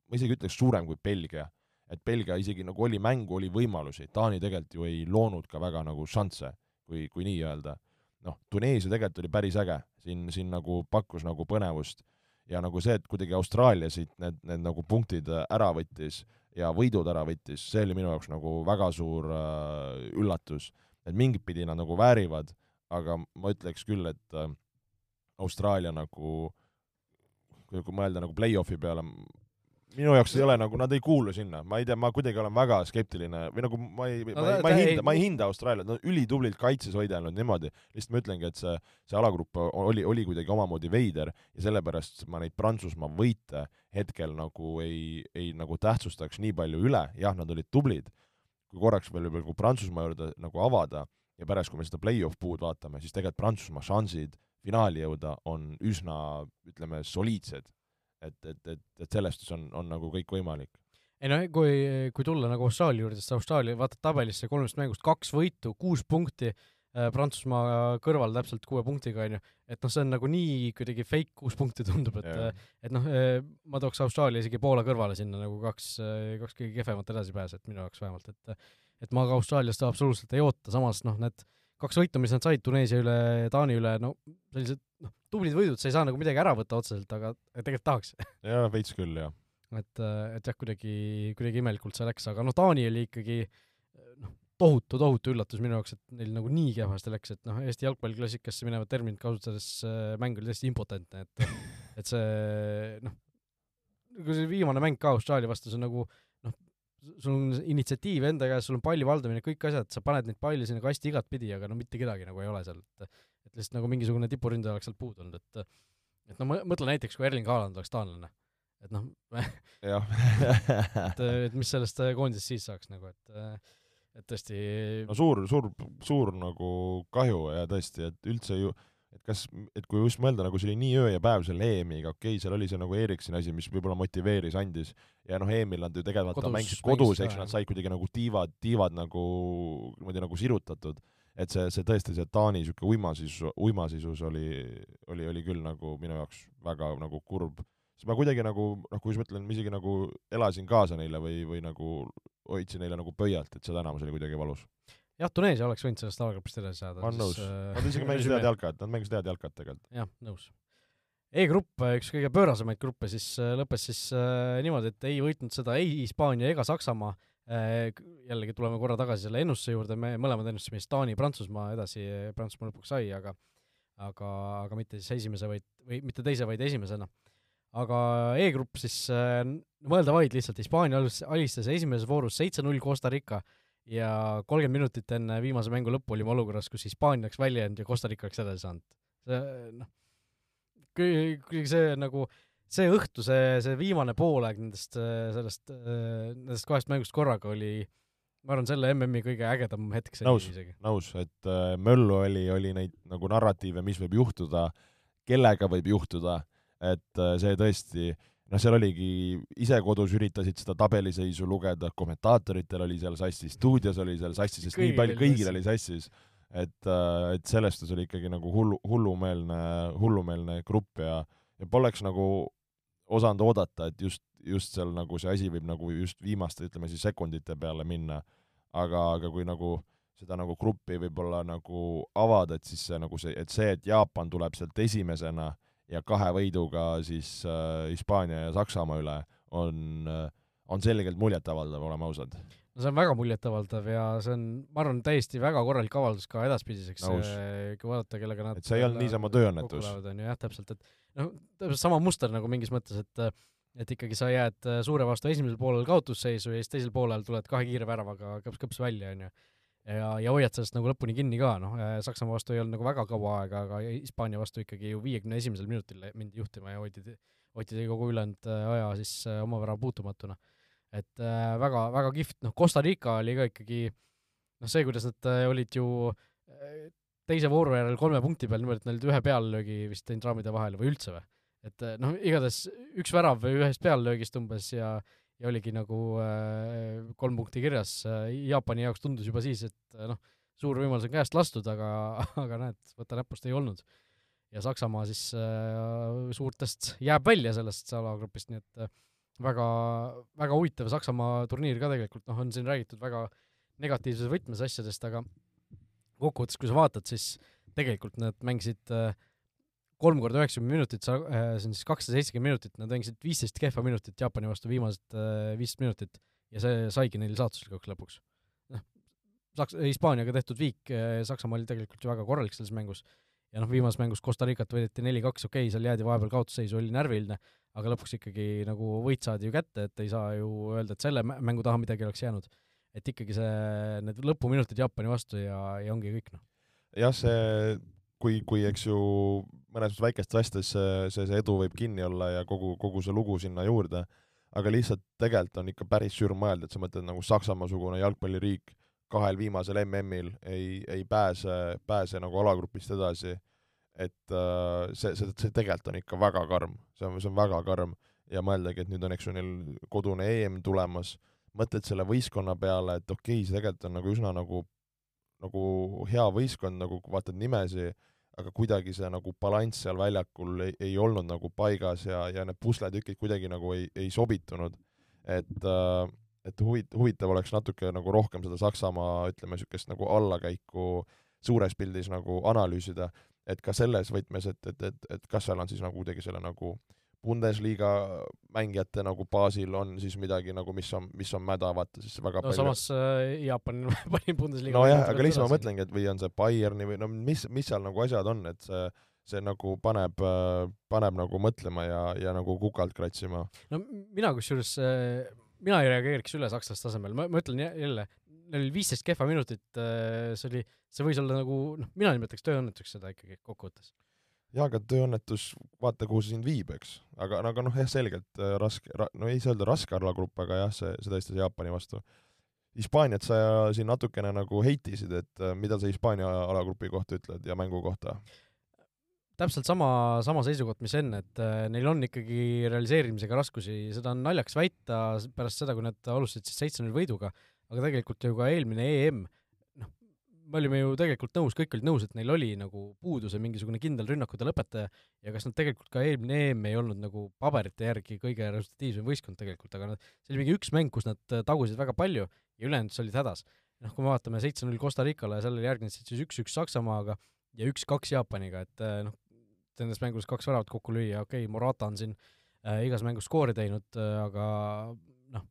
ma isegi ütleks suurem kui Belgia. et Belgia isegi nagu oli mängu, oli võimalusi, Taani tegelikult ju ei loonud ka väga nagu šansse, kui, kui nii öelda noh, Tuneesia tegelikult oli päris äge, siin, siin nagu pakkus nagu põnevust ja nagu see, et kuidagi Austraalia siit need, need nagu punktid ära võttis ja võidud ära võttis, see oli minu jaoks nagu väga suur äh, üllatus. et mingit pidi nad nagu väärivad, aga ma ütleks küll, et äh, Austraalia nagu kui, kui mõelda nagu play-off'i peale, minu jaoks ei ole nagu, nad ei kuulu sinna, ma ei tea, ma kuidagi olen väga skeptiline või nagu ma ei no,, ma ei, ma ei hinda, ma ei hinda Austraaliat, nad on ülitublilt kaitses hoidelnud niimoodi, lihtsalt ma ütlengi, et see, see alagrupp oli, oli kuidagi omamoodi veider ja sellepärast ma neid Prantsusmaa võite hetkel nagu ei, ei nagu tähtsustaks nii palju üle, jah, nad olid tublid, kui korraks veel nagu Prantsusmaa juurde nagu avada ja pärast, kui me seda play-off puud vaatame, siis tegelikult Prantsusmaa šansid finaali jõuda on üsna, ütleme, soliidsed et, et, et, et selles suhtes on, on nagu kõik võimalik. ei no kui, kui tulla nagu Austraalia juurde, siis Austraalia, vaatad tabelisse kolmest mängust kaks võitu, kuus punkti äh,, Prantsusmaa kõrval täpselt kuue punktiga, onju, et noh, see on nagu nii kuidagi fake kuus punkti tundub, et yeah. et noh, äh, ma tooks Austraalia isegi Poola kõrvale sinna nagu kaks, äh, kaks kõige kehvemat edasipääset minu jaoks vähemalt, et et ma ka Austraaliast absoluutselt ei oota, samas noh, need kaks võitu, mis nad said Tuneesia üle, Taani üle, no sellised noh, tublid võidud, sa ei saa nagu midagi ära võtta otseselt, aga tegelikult tahaks [LAUGHS] jaa, veits küll, jah. et, et jah, kuidagi, kuidagi imelikult see läks, aga noh, Taani oli ikkagi noh, tohutu, tohutu üllatus minu jaoks, et neil nagu nii kehvasti läks, et noh, Eesti jalgpalliklassikasse minevat terminit kasutades äh, mäng oli täiesti impotentne, et et see noh, kui see viimane mäng ka Austraalia vastu, see on nagu noh, sul on initsiatiiv enda käes, sul on palli valdamine, kõik asjad, sa paned neid palle sinna kasti igatpidi, aga no mitte kedagi nagu ei ole seal, et et lihtsalt nagu mingisugune tipuründaja oleks sealt puudu olnud, et et no mõtle näiteks, kui Erling Haaland oleks taanlane, et noh [LAUGHS] et, et mis sellest koondisest siis saaks nagu, et et tõesti no suur, suur, suur nagu kahju ja tõesti, et üldse ju et kas, et kui just mõelda, nagu see oli nii öö ja päev selle EM-iga, okei okay,, seal oli see nagu Eriksoni asi, mis võib-olla motiveeris, andis, ja noh, EM-il nad ju tegelikult kodus, mängisid kodus, eks nad said kuidagi nagu tiivad, tiivad nagu niimoodi nagu sirutatud, et see, see tõesti, see Taani niisugune uimasisus, uimasisus oli, oli, oli küll nagu minu jaoks väga nagu kurb. siis ma kuidagi nagu noh, kui ma ütlen, ma isegi nagu elasin kaasa neile või, või nagu hoidsin neile nagu pöialt, et seda enamus oli kuidagi valus jah, Tuneesia oleks võinud sellest alagrupist edasi saada. ma olen nõus äh,, nad isegi mängisid [LAUGHS] head jalka, et nad mängisid head jalkat tegelikult. jah, nõus. E-grupp, üks kõige pöörasemaid gruppe, siis äh, lõppes siis äh, niimoodi, et ei võitnud seda ei Hispaania ega Saksamaa äh,, jällegi tuleme korra tagasi selle ennustuse juurde, me mõlemad ennustasime siis Taani, Prantsusmaa edasi, Prantsusmaa lõpuks sai, aga aga, aga mitte siis esimese, vaid, või mitte teise, vaid esimesena. aga E-grupp siis äh,, mõelda vaid lihtsalt, Hispaania alistas esimeses voorus seitse-null Costa Rica äh, ja kolmkümmend minutit enne viimase mängu lõppu olime olukorras, kus Hispaania oleks välja jäänud ja Costa Rica oleks edasi saanud. see noh, kui see nagu, see õhtu, see, see viimane poolaeg nendest, sellest, nendest kahest mängust korraga oli ma arvan, selle MM-i kõige ägedam hetk see nõus, nõus, et äh, möllu oli, oli neid nagu narratiive, mis võib juhtuda, kellega võib juhtuda, et äh, see tõesti äh, noh, seal oligi, ise kodus üritasid seda tabeliseisu lugeda, kommentaatoritel oli seal sassis, stuudios oli seal sassis, sest Kõigil nii palju, kõigil oli sassis. et, äh, et sellest oli ikkagi nagu hullu, hullumeelne, hullumeelne grupp ja, ja poleks nagu osanud oodata, et just, just seal nagu see asi võib nagu just viimaste, ütleme siis sekundite peale minna. aga, aga kui nagu seda nagu gruppi võib-olla nagu avada, et siis see nagu see, et see, et Jaapan tuleb sealt esimesena ja kahe võiduga siis äh, Hispaania ja Saksamaa üle on äh,, on selgelt muljetavaldav, oleme ausad. no see on väga muljetavaldav ja see on, ma arvan, täiesti väga korralik avaldus ka edaspidiseks, äh, kui vaadata, kellega nad et see ei olnud niisama tööõnnetus. on ju, jah, täpselt, et noh, täpselt sama muster nagu mingis mõttes, et et ikkagi sa jääd suure vastu esimesel poolel kaotusseisu ja siis teisel poolel tuled kahe kiire väravaga kõps-kõps välja, on ju ja, ja hoiad sellest nagu lõpuni kinni ka, noh, Saksamaa vastu ei olnud nagu väga kaua aega, aga Hispaania vastu ikkagi ju viiekümne esimesel minutil mindi juhtima ja hoiti, hoiti kogu ülejäänud äh, aja siis äh, oma värava puutumatuna. et äh, väga, väga kihvt, noh, Costa Rica oli ka ikkagi noh, see, kuidas nad äh, olid ju äh, teise vooru järel kolme punkti peal niimoodi, et neil ühe peallöögi vist teinud raamide vahele või üldse või? et noh, igatahes üks värav ühest peallöögist umbes ja ja oligi nagu äh, kolm punkti kirjas, Jaapani jaoks tundus juba siis, et äh, noh, suur võimalus on käest lastud, aga, [LAUGHS] aga näed, võta näpust ei olnud. ja Saksamaa siis äh, suurtest jääb välja sellest alagrupist, nii et äh, väga, väga huvitav Saksamaa turniir ka tegelikult, noh, on siin räägitud väga negatiivses võtmes asjadest, aga kokkuvõttes, kui sa vaatad, siis tegelikult nad mängisid äh, kolm korda üheksakümmend minutit, sa, äh, see on siis kakssada seitsekümmend minutit, nad mängisid viisteist kehva minutit Jaapani vastu viimased äh, viisteist minutit ja see saigi neil saatuslikuks lõpuks. noh, Saks-, Hispaaniaga tehtud viik, äh, Saksamaa oli tegelikult ju väga korralik selles mängus, ja noh, viimases mängus Costa Ricat võideti neli-kaks, okei okay,, seal jäädi vahepeal kaotusseisu, oli närviline, aga lõpuks ikkagi nagu võit saadi ju kätte, et ei saa ju öelda, et selle mängu taha midagi oleks jäänud. et ikkagi see, need lõpuminutid Jaapani vastu ja, ja ongi kõik, noh. jah, see kui, kui eks ju mõnes väikestes asjades see, see, see edu võib kinni olla ja kogu, kogu see lugu sinna juurde, aga lihtsalt tegelikult on ikka päris sürm mõelda, et sa mõtled nagu Saksamaa-sugune jalgpalliriik kahel viimasel MM-il ei, ei pääse, pääse nagu alagrupist edasi, et uh, see, see, see tegelikult on ikka väga karm, see on, see on väga karm. Ja mõeldagi, et nüüd on, eks ju, neil kodune EM tulemas, mõtled selle võistkonna peale, et okei okay,, see tegelikult on nagu üsna nagu nagu hea võistkond, nagu vaatad nimesi, aga kuidagi see nagu balanss seal väljakul ei, ei olnud nagu paigas ja, ja need pusletükid kuidagi nagu ei, ei sobitunud. et äh, et huvit-, huvitav oleks natuke nagu rohkem seda Saksamaa, ütleme, niisugust nagu allakäiku suures pildis nagu analüüsida, et ka selles võtmes, et, et, et, et kas seal on siis nagu kuidagi selle nagu Bundesliga mängijate nagu baasil on siis midagi nagu, mis on, mis on mäda, vaata siis väga no palju samas äh, Jaapan [LAUGHS] pani Bundesliga nojah, aga lihtsalt ma mõtlengi, et või on see Bayerni või no mis, mis seal nagu asjad on, et see see nagu paneb, paneb nagu mõtlema ja, ja nagu kukalt kratsima. no mina kusjuures, mina ei reageeriks üle sakslaste tasemel, ma, ma ütlen jälle, neil oli viisteist kehva minutit, see oli, see võis olla nagu, noh, mina nimetaks tööõnnetuseks seda ikkagi kokkuvõttes jaa, aga tööõnnetus, vaata, kuhu see sind viib, eks. aga, aga noh, jah, selgelt äh, raske ra,, no ei saa öelda raske alagrupp, aga jah, see, see tõestas Jaapani vastu. Hispaaniat sa siin natukene nagu heitisid, et äh, mida sa Hispaania alagrupi kohta ütled ja mängu kohta? täpselt sama, sama seisukoht, mis enne, et äh, neil on ikkagi realiseerimisega raskusi, seda on naljakas väita pärast seda, kui nad alustasid siis seitse-null võiduga, aga tegelikult ju ka eelmine EM me olime ju tegelikult nõus, kõik olid nõus, et neil oli nagu puuduse mingisugune kindel rünnakute lõpetaja ja kas nad tegelikult ka eelmine EM ei olnud nagu paberite järgi kõige resultatiivsem võistkond tegelikult, aga nad, see oli mingi üks mäng, kus nad äh, tagusid väga palju ja ülejäänud olid hädas. noh, kui me vaatame seitse-null Costa Ricale ja sellele järgnesid siis üks-üks Saksamaaga ja üks-kaks Jaapaniga, et äh, noh, nendes mängudes kaks väravat kokku lüüa, okei okay,, Morata on siin äh, igas mängus skoori teinud äh,, aga noh,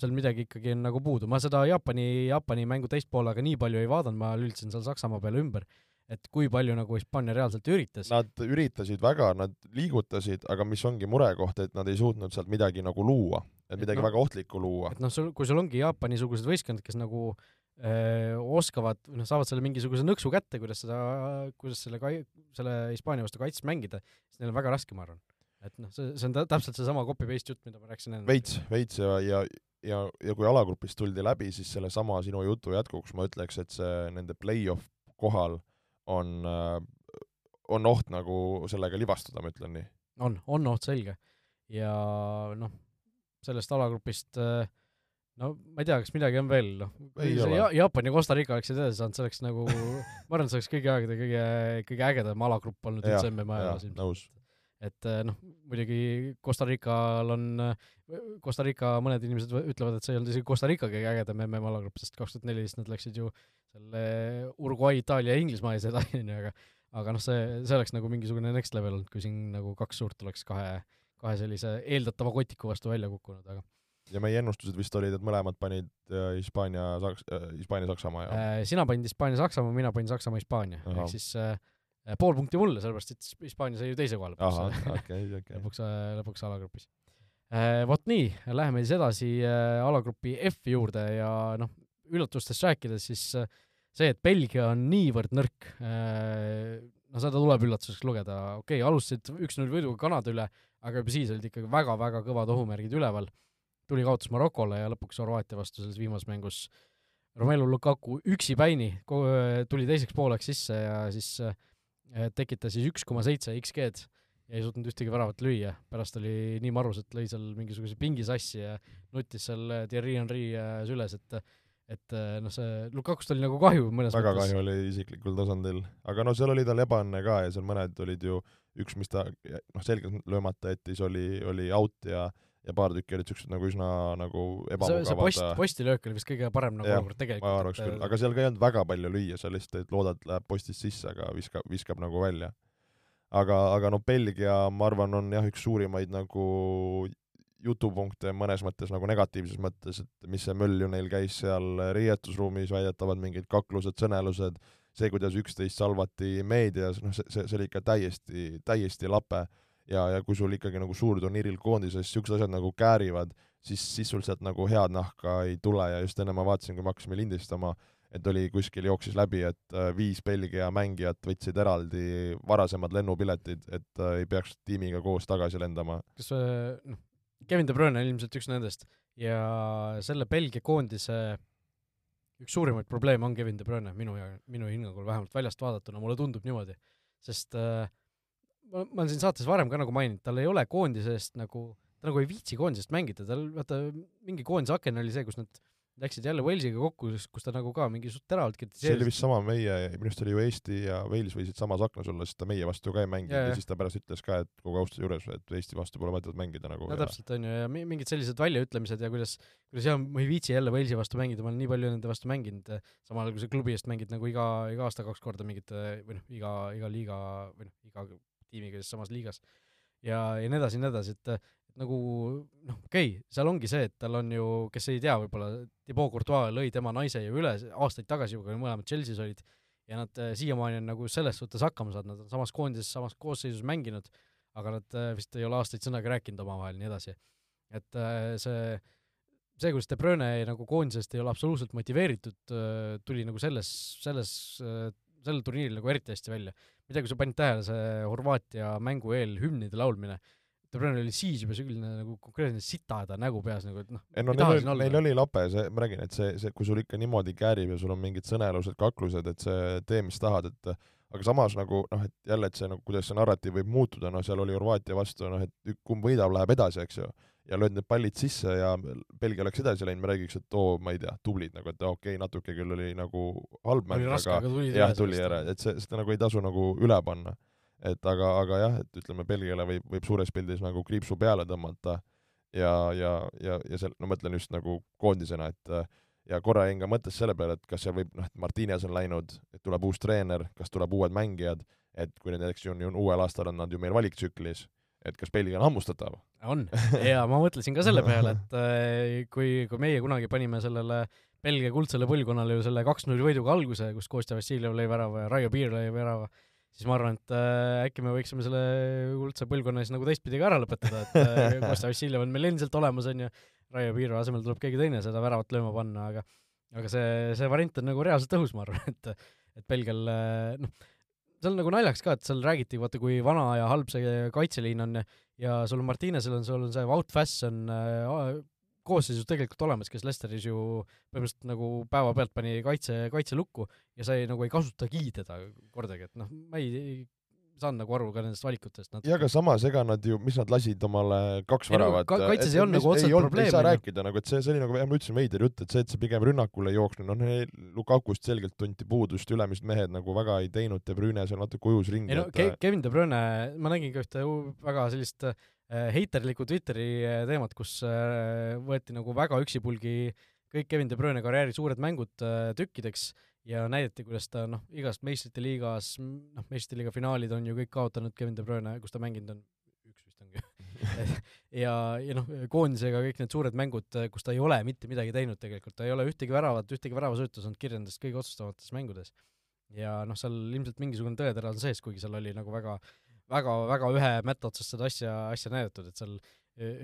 seal midagi ikkagi on nagu puudu, ma seda Jaapani, Jaapani mängu teist poolega nii palju ei vaadanud, ma lülitasin seal Saksamaa peale ümber, et kui palju nagu Hispaania reaalselt üritas. Nad üritasid väga, nad liigutasid, aga mis ongi murekoht, et nad ei suutnud sealt midagi nagu luua, et midagi et no, väga ohtlikku luua. et noh, sul, kui sul ongi Jaapani-sugused võistkonnad, kes nagu öö, oskavad, noh, saavad selle mingisuguse nõksu kätte, kuidas seda, kuidas selle kai-, selle Hispaania vastu kaitses mängida, siis neil on väga raske, ma arvan et noh, see, see on täpselt seesama copy-paste jutt, mida ma rääkisin enne. veits, veits ja, ja, ja, ja kui alagrupist tuldi läbi, siis sellesama sinu jutu jätkuks ma ütleks, et see nende play-off kohal on, äh, on oht nagu sellega libastuda, ma ütlen nii. on, on oht selge. ja noh, sellest alagrupist äh, no ma ei tea, kas midagi on veel, noh, ja, Jaapan ja Costa Rica oleksid edasi saanud, see oleks nagu [LAUGHS] ma arvan, see oleks kõigi aegade kõige, kõige ägedam alagrupp olnud üldse MM-i ajaloos ilmselt et eh, noh, muidugi Costa Rical on, Costa Rica mõned inimesed ütlevad, et see ei olnud isegi Costa Rica kõige ägedam MM alagrupp, sest kaks tuhat neliteist nad läksid ju selle Uruguay, Itaalia ja Inglismaa ees edasi, [LAUGHS] onju, aga aga noh, see, see oleks nagu mingisugune next level olnud, kui siin nagu kaks suurt oleks kahe, kahe sellise eeldatava kotiku vastu välja kukkunud, aga ja meie ennustused vist olid, et mõlemad panid äh, Hispaania, Saks-, äh, Hispaania-Saksamaa ja sina panid Hispaania-Saksamaa, mina panin Saksamaa-Hispaania, ehk siis äh, Äh, pool punkti mulle, sellepärast et Hispaania sai ju teise koha lõpuks. Okay, okay. lõpuks, äh, lõpuks alagrupis. Äh, vot nii, läheme siis edasi alagrupi F juurde ja noh, üllatustest rääkides, siis see, et Belgia on niivõrd nõrk, no seda tuleb üllatuseks lugeda, okei okay,, alustasid üks-null võiduga Kanada üle, aga juba siis olid ikkagi väga-väga kõvad ohumärgid üleval, tuli kaotus Marokole ja lõpuks Horvaatia vastu selles viimases mängus Romelu Lukaku üksipäini tuli teiseks pooleks sisse ja siis äh, Eh, tekitas siis üks koma seitse XG-d ja ei suutnud ühtegi väravat lüüa, pärast oli nii marus, et lõi seal mingisuguse pingi sassi ja nuttis seal eh, Thierry Henry eh, süles, et et noh, see Lukakust oli nagu kahju mõnes väga mõttes. kahju oli isiklikul tasandil, aga no seal oli tal ebaõnne ka ja seal mõned olid ju, üks, mis ta noh, selgelt löömata jättis, oli, oli out ja ja paar tükki olid siuksed nagu üsna nagu ebamugavad. see post, postilöök oli vist kõige parem nagu olukord tegelikult. ma arvaks küll, aga seal ka ei olnud väga palju lüüa, seal lihtsalt, et loodad, läheb postist sisse, aga viskab, viskab nagu välja. aga, aga noh, Belgia, ma arvan, on jah, üks suurimaid nagu jutupunkte mõnes mõttes nagu negatiivses mõttes, et mis see möll ju neil käis seal riietusruumis, väidetavad mingid kaklused, sõnelused, see, kuidas üksteist salvati meedias, noh, see, see, see oli ikka täiesti, täiesti lape ja, ja kui sul ikkagi nagu suurturniiril koondises niisugused asjad nagu käärivad, siis, siis sul sealt nagu head nahka ei tule ja just enne ma vaatasin, kui me hakkasime lindistama, et oli kuskil, jooksis läbi, et äh, viis Belgia mängijat võtsid eraldi varasemad lennupiletid, et äh, ei peaks tiimiga koos tagasi lendama. kas äh, noh, Kevin De Bruyne on ilmselt üks nendest ja selle Belgia koondise üks suurimaid probleeme on Kevin De Bruyne minu ja minu hinnangul vähemalt väljast vaadatuna, mulle tundub niimoodi, sest äh, ma, olen siin saates varem ka nagu maininud, tal ei ole koondisest nagu, ta nagu ei viitsi koondisest mängida, tal vaata mingi koondise aken oli see, kus nad läksid jälle Walesiga kokku, kus ta nagu ka mingi suht teravalt kritiseeris. see oli vist sama meie, minu arust oli ju Eesti ja Wales võisid samas aknas olla, sest ta meie vastu ka ei mänginud ja, ja siis ta pärast ütles ka, et kogu austuse juures, et Eesti vastu pole mõtet mängida nagu. no ja... täpselt, on ju, ja mingid sellised väljaütlemised ja kuidas, kuidas jah, ma ei viitsi jälle Walesi vastu mängida, ma olen nii palju nende vastu mänginud, samal ajal kui sa klubi eest mängid nagu iga, iga aasta kaks korda mingit või noh, iga, iga liiga või noh, iga tiimiga siis samas liigas. ja, ja nii edasi ja nii edasi, et nagu noh, okei okay,, seal ongi see, et tal on ju, kes ei tea, võib-olla Thibaut Courtois lõi tema naise ju üle aastaid tagasi kui mõlemad Chelsea's olid, ja nad äh, siiamaani on nagu selles suhtes hakkama saanud, nad on samas koondises, samas koosseisus mänginud, aga nad äh, vist ei ole aastaid sõnagi rääkinud omavahel, nii edasi. et äh, see, see, kuidas De Bruyne nagu koondisest ei ole absoluutselt motiveeritud, tuli nagu selles, selles sellel turniiril nagu eriti hästi välja. Ma ei tea, kui sa panid tähele, see Horvaatia mängu eel hümnide laulmine, De Bruyne oli siis juba selline nagu konkreetne sitahäda nägu peas nagu, et noh, ei no neil oli, neil oli lape, see, ma räägin, et see, see, kui sul ikka niimoodi käärib ja sul on mingid sõnelused, kaklused, et see tee, mis tahad, et aga samas nagu noh, et jälle, et see nagu, kuidas see narratiiv võib muutuda, noh, seal oli Horvaatia vastu, noh, et kumb võidab, läheb edasi, eks ju ja lööd need pallid sisse ja Belgia oleks edasi läinud, me räägiks, et oo, ma ei tea, tublid nagu, et okei okay,, natuke küll oli nagu halb mäng, aga, jah, tuli ära, et see, seda nagu ei tasu nagu üle panna. et aga, aga jah, et ütleme, Belgiale võib, võib suures pildis nagu kriipsu peale tõmmata ja, ja, ja, ja seal, no mõtlen just nagu koondisena, et ja korra jäin ka mõttes selle peale, et kas seal võib, noh, et Martines on läinud, et tuleb uus treener, kas tuleb uued mängijad, et kui need näiteks on ju uuel aastal on nad ju meil valiktsüklis et kas Belgia on hammustatav? on, [LAUGHS] ja ma mõtlesin ka selle peale, et äh, kui, kui meie kunagi panime sellele Belgia kuldsele põlvkonnale ju selle kaks-null võiduga alguse, kus Kostja Vassiljev lõi värava ja Raio Piir lõi värava, siis ma arvan, et äh, äkki me võiksime selle kuldse põlvkonna siis nagu teistpidi ka ära lõpetada, et äh, [LAUGHS] Kostja Vassiljev on meil endiselt olemas, on ju, Raio Piiru asemel tuleb keegi teine seda väravat lööma panna, aga aga see, see variant on nagu reaalselt õhus, ma arvan, [LAUGHS] et et Belgial noh, on nagu naljakas ka, et seal räägiti, vaata kui vana ja halb see kaitseliin on ja sul Martinesel on, sul on see Wout Fass on äh, koosseisus tegelikult olemas, kes Lesteris ju põhimõtteliselt nagu päevapealt pani kaitse, kaitse lukku ja sa ei, nagu ei kasutagi teda kordagi, et noh, ma ei, saan nagu aru ka nendest valikutest natuke. ja aga samas, ega nad ju, mis nad lasid omale kaks väravat no, kaitses ei olnud nagu otseselt probleemi. ei saa rääkida nagu, et see, see oli nagu, ma ütlesin, veider jutt, et see, et see pigem rünnakule ei jooksnud, noh, Lukakust selgelt tunti puudust, ülemised mehed nagu väga ei teinud, De Bruyne seal natuke ujus ringi. ei no et... Ke Kevin De Bruyne, ma nägin ka ühte väga sellist äh, heiterlikku Twitteri äh, teemat, kus äh, võeti nagu väga üksipulgi kõik Kevin De Bruyne karjääri suured mängud äh, tükkideks ja näidati, kuidas ta noh, igast meistrite liigas, noh, meistrite liiga finaalid on ju kõik kaotanud Kevin De Bruyne, kus ta mänginud on, üks vist ongi [LAUGHS] ja, ja noh, koondisega kõik need suured mängud, kus ta ei ole mitte midagi teinud tegelikult, ta ei ole ühtegi väravat, ühtegi väravasöötu saanud kirja nendest kõige otsustavamates mängudes. ja noh, seal ilmselt mingisugune tõetera on sees, kuigi seal oli nagu väga väga, väga ühe mätta otsast seda asja, asja näidatud, et seal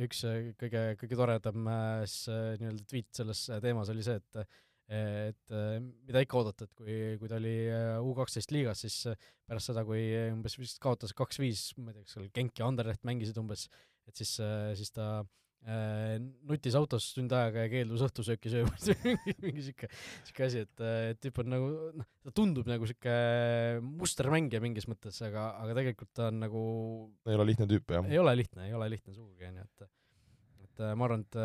üks kõige, kõige toredam siis nii-öelda tweet selles teemas oli see, et et äh, mida ikka oodata, et kui, kui ta oli äh, U kaksteist liigas, siis äh, pärast seda, kui umbes vist kaotas kaks-viis, ma ei tea, kas seal Genk ja Anderleht mängisid umbes, et siis, siis ta nutis autos tund aega ja keeldus õhtusööki söömast [LAUGHS] mingi, sihuke, sihuke asi, et, et tüüp on nagu, noh, ta tundub nagu sihuke mustermängija mingis mõttes, aga, aga tegelikult ta on nagu ei ole lihtne tüüp, jah? ei ole lihtne, ei ole lihtne sugugi, onju, et et ma arvan, et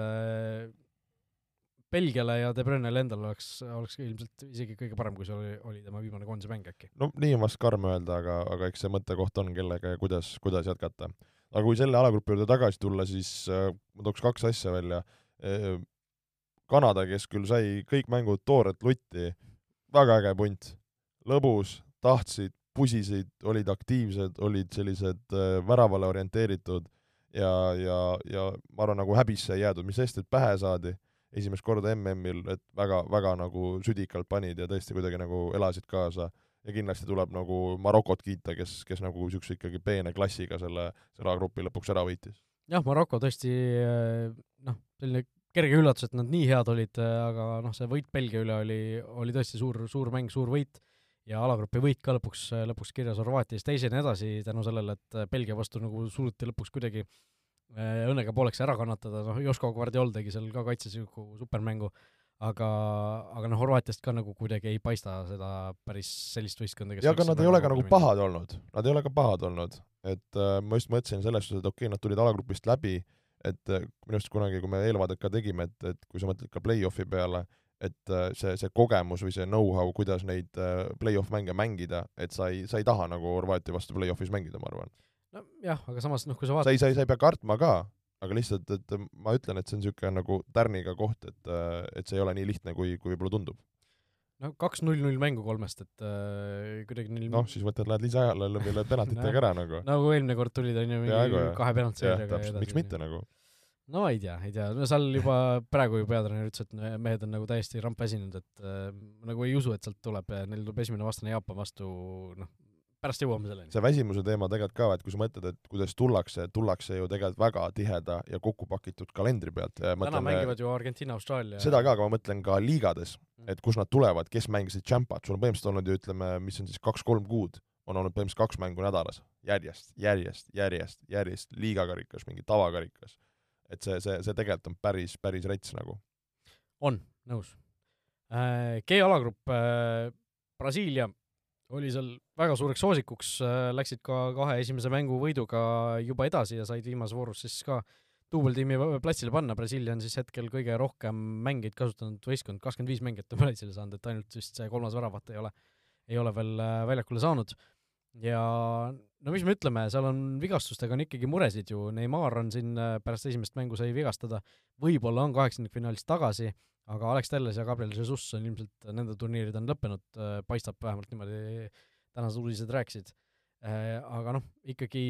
Belgiale ja De Bruyne'le endal oleks, oleks ilmselt isegi kõige parem, kui see oli, oli tema viimane koondise mäng äkki. no nii on vast karm öelda, aga, aga eks see mõttekoht on, kellega ja kuidas, kuidas jätkata. aga kui selle alagrupi juurde tagasi tulla, siis äh, ma tooks kaks asja välja e,. Kanada, kes küll sai kõik mängud tooret lutti, väga äge punt, lõbus, tahtsid, pusisid, olid aktiivsed, olid sellised äh, väravale orienteeritud ja, ja, ja ma arvan, nagu häbisse ei jäädud, mis sest, et pähe saadi esimest korda MM-il, et väga, väga nagu südikalt panid ja tõesti kuidagi nagu elasid kaasa. ja kindlasti tuleb nagu Marokot kiita, kes, kes nagu niisuguse ikkagi peene klassiga selle, selle A-grupi lõpuks ära võitis. jah, Maroko tõesti noh, selline kerge üllatus, et nad nii head olid, aga noh, see võit Belgia üle oli, oli tõesti suur, suur mäng, suur võit ja alagrupi võit ka lõpuks, lõpuks kirjas Horvaatias, teiseni edasi tänu sellele, et Belgia vastu nagu suruti lõpuks kuidagi Äh, õnnega pooleks ära kannatada, noh, Josko Guardiol tegi seal ka kaitses nagu supermängu, aga, aga noh, Horvaatiast ka nagu kuidagi ei paista seda päris sellist võistkonda, kes ja aga nad ei ole ka nagu pahad olnud, nad ei ole ka pahad olnud, et äh, ma just mõtlesin selles suhtes, et okei okay,, nad tulid alagrupist läbi, et äh, minu arust kunagi, kui me eelvaadet ka tegime, et, et kui sa mõtled ka play-off'i peale, et äh, see, see kogemus või see know-how, kuidas neid äh, play-off mänge mängida, et sa ei, sa ei taha nagu Horvaatia vastu play-off'is mängida, ma arvan nojah, aga samas noh, kui sa vaatad sa ei, sa ei, sa ei pea kartma ka, aga lihtsalt, et ma ütlen, et see on niisugune nagu tärniga koht, et, et see ei ole nii lihtne, kui, kui võib-olla tundub. no kaks null null mängu kolmest, et äh, kuidagi neil noh, siis võtad, lähed lisaajale, [LAUGHS] lööd penaltitega ära nagu. nagu eelmine kord tulid, on ju, mingi kahe penaltiseeriaga täpselt, miks mitte nagu. no ei tea, ei tea, no seal juba [LAUGHS] praegu ju peatreener ütles, et mehed on nagu täiesti rampväsinud, et äh, nagu ei usu, et sealt tuleb, neil tuleb esimene vastane Jaapan vastu, noh, pärast jõuame selleni. see väsimuse teema tegelikult ka, et kui sa mõtled, et kuidas tullakse, tullakse ju tegelikult väga tiheda ja kokku pakitud kalendri pealt täna mängivad ju Argentiina, Austraalia. seda ka, aga ma mõtlen ka liigades, Mm. et kus nad tulevad, kes mängisid Champat, sul on põhimõtteliselt olnud ju ütleme, mis on siis kaks-kolm kuud, on olnud põhimõtteliselt kaks mängu nädalas, järjest, järjest, järjest, järjest, liigakarikas, mingi tavakarikas. et see, see, see tegelikult on päris, päris rets nagu. on, nõus äh,. G-alagrupp äh,, Brasiilia oli seal väga suureks soosikuks äh,, läksid ka kahe esimese mängu võiduga juba edasi ja said viimases voorus siis ka duubeltiimi platsile panna, Brasiilia on siis hetkel kõige rohkem mängeid kasutanud võistkond, kakskümmend viis mängijat on platsile saanud, et ainult vist see kolmas väravat ei ole, ei ole veel äh, väljakule saanud. ja no mis me ütleme, seal on vigastustega on ikkagi muresid ju, Neimar on siin äh, pärast esimest mängu sai vigastada, võib-olla on kaheksandikfinaalis tagasi, aga Alex Telles ja Gabriel Jesus on ilmselt nende turniirid on lõppenud, paistab vähemalt niimoodi, tänased uudised rääkisid. aga noh, ikkagi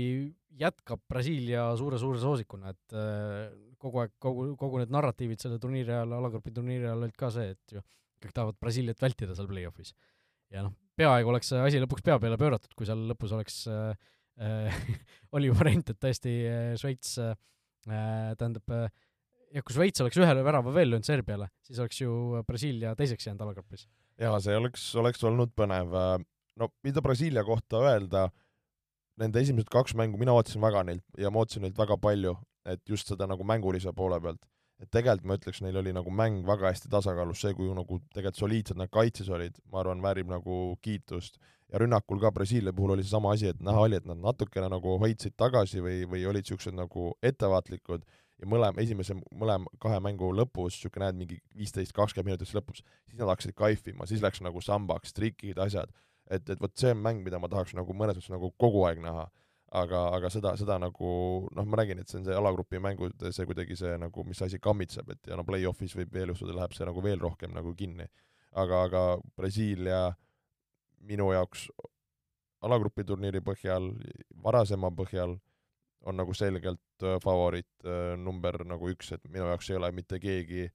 jätkab Brasiilia suure-suure soosikuna, et äh, kogu aeg, kogu, kogu need narratiivid selle turniiri ajal, alagrupi turniiri ajal olid ka see, et ju kõik tahavad Brasiiliat vältida seal play-off'is. ja noh, peaaegu oleks see asi lõpuks pea peale pööratud, kui seal lõpus oleks äh, [LAUGHS] äh, oli variant, et tõesti äh, Šveits äh, tähendab äh, jah, kui Šveits oleks ühe värava veel löönud Serbiale, siis oleks ju Brasiilia teiseks jäänud alagrupis. jaa, see oleks, oleks olnud põnev. no mida Brasiilia kohta öelda, nende esimesed kaks mängu mina ootasin väga neilt ja ma ootasin neilt väga palju, et just seda nagu mängulise poole pealt. et tegelikult ma ütleks, neil oli nagu mäng väga hästi tasakaalus, see, kui nagu tegelikult soliidsed nad kaitses olid, ma arvan, väärib nagu kiitust. ja rünnakul ka Brasiilia puhul oli seesama asi, et näha oli, et nad natukene nagu hoidsid tagasi või, või olid niisugused nagu ettevaatlikud ja mõlema, esimese, mõlema kahe mängu lõpus, niisugune näed, mingi viisteist, kakskümmend minutit lõpus, siis nad hakkasid kaifima, siis läks nagu sambaks, trikid, asjad. et, et vot see on mäng, mida ma tahaks nagu mõnes mõttes nagu kogu aeg näha. aga, aga seda, seda nagu noh, ma räägin, et see on see alagrupi mängud, see kuidagi see nagu, mis asi kammitseb, et ja no play-off'is võib veel juhtuda, läheb see nagu veel rohkem nagu kinni. aga, aga Brasiilia minu jaoks alagrupi turniiri põhjal, varasema põhjal on nagu selgelt äh, favoriit äh, number nagu üks, et minu jaoks ei ole mitte keegi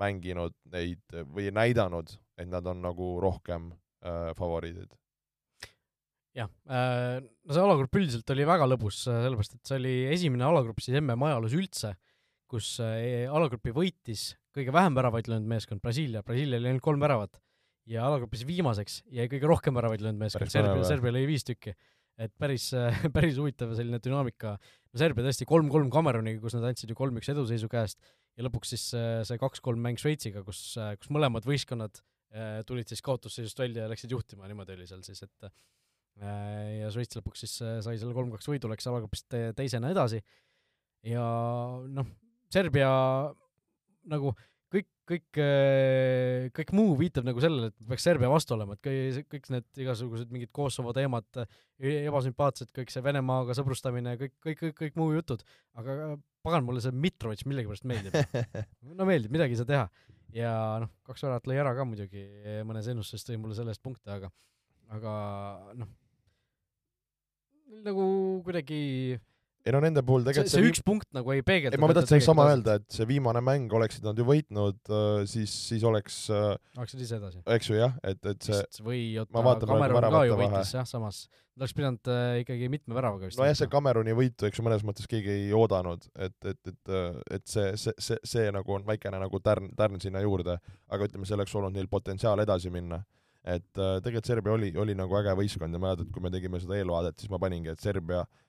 mänginud neid äh, või näidanud, et nad on nagu rohkem äh, favoriidid. jah äh,, no see alagrupp üldiselt oli väga lõbus, sellepärast et see oli esimene alagrupp siis MM ajaloos üldse, kus äh, alagrupi võitis kõige vähem väravaid löönud meeskond Brasiilia, Brasiilial oli ainult kolm väravat ja alagrupis viimaseks jäi kõige rohkem väravaid löönud meeskond, Serbia, jah. Serbial oli viis tükki. Et päris, [LAUGHS] päris huvitav selline dünaamika, no Serbia tõesti kolm-kolm Kameruniga, kus nad andsid ju kolm-üks eduseisu käest ja lõpuks siis äh, see kaks-kolm mäng Šveitsiga, kus, kus mõlemad võistkonnad äh, tulid siis kaotusseisust välja ja läksid juhtima, niimoodi oli seal siis, et äh, ja Šveits lõpuks siis äh, sai selle kolm-kaks võidu, läks alagrupist te teisena edasi. Ja noh, Serbia nagu kõik, kõik, kõik muu viitab nagu sellele, et peaks Serbia vastu olema, et kõik, kõik need igasugused mingid Kosovo teemad, ebasümpaatsed, kõik see Venemaaga sõbrustamine, kõik, kõik, kõik, kõik muu jutud, aga pagan, mulle see Mitrovic millegipärast meeldib. [LAUGHS] no meeldib, midagi ei saa teha. ja noh, kaks väravat lõi ära ka muidugi, mõnes ennustuses tõi mulle selle eest punkte, aga, aga noh, nagu kuidagi ei no nende puhul see, tegelikult see üks punkt nagu ei peegelda ei ma tahtsin sama öelda, et see viimane mäng oleksid nad ju võitnud, siis, siis oleks, Läksid ise edasi? eks ju jah, et, et see vist või praegu Kamerun ka ju võitis jah, samas. Nad oleks pidanud äh, ikkagi mitme väravaga vist nojah, see Kameruni võitu, eks ju, mõnes mõttes keegi ei oodanud, et, et, et, et see, see, see, see nagu on väikene nagu tärn, tärn sinna juurde, aga ütleme, see oleks olnud neil potentsiaal edasi minna. et äh, tegelikult Serbia oli, oli nagu äge võistkond ja mäletad, kui me tegime seda eelvaadet, siis ma paningi, et Serbia äh,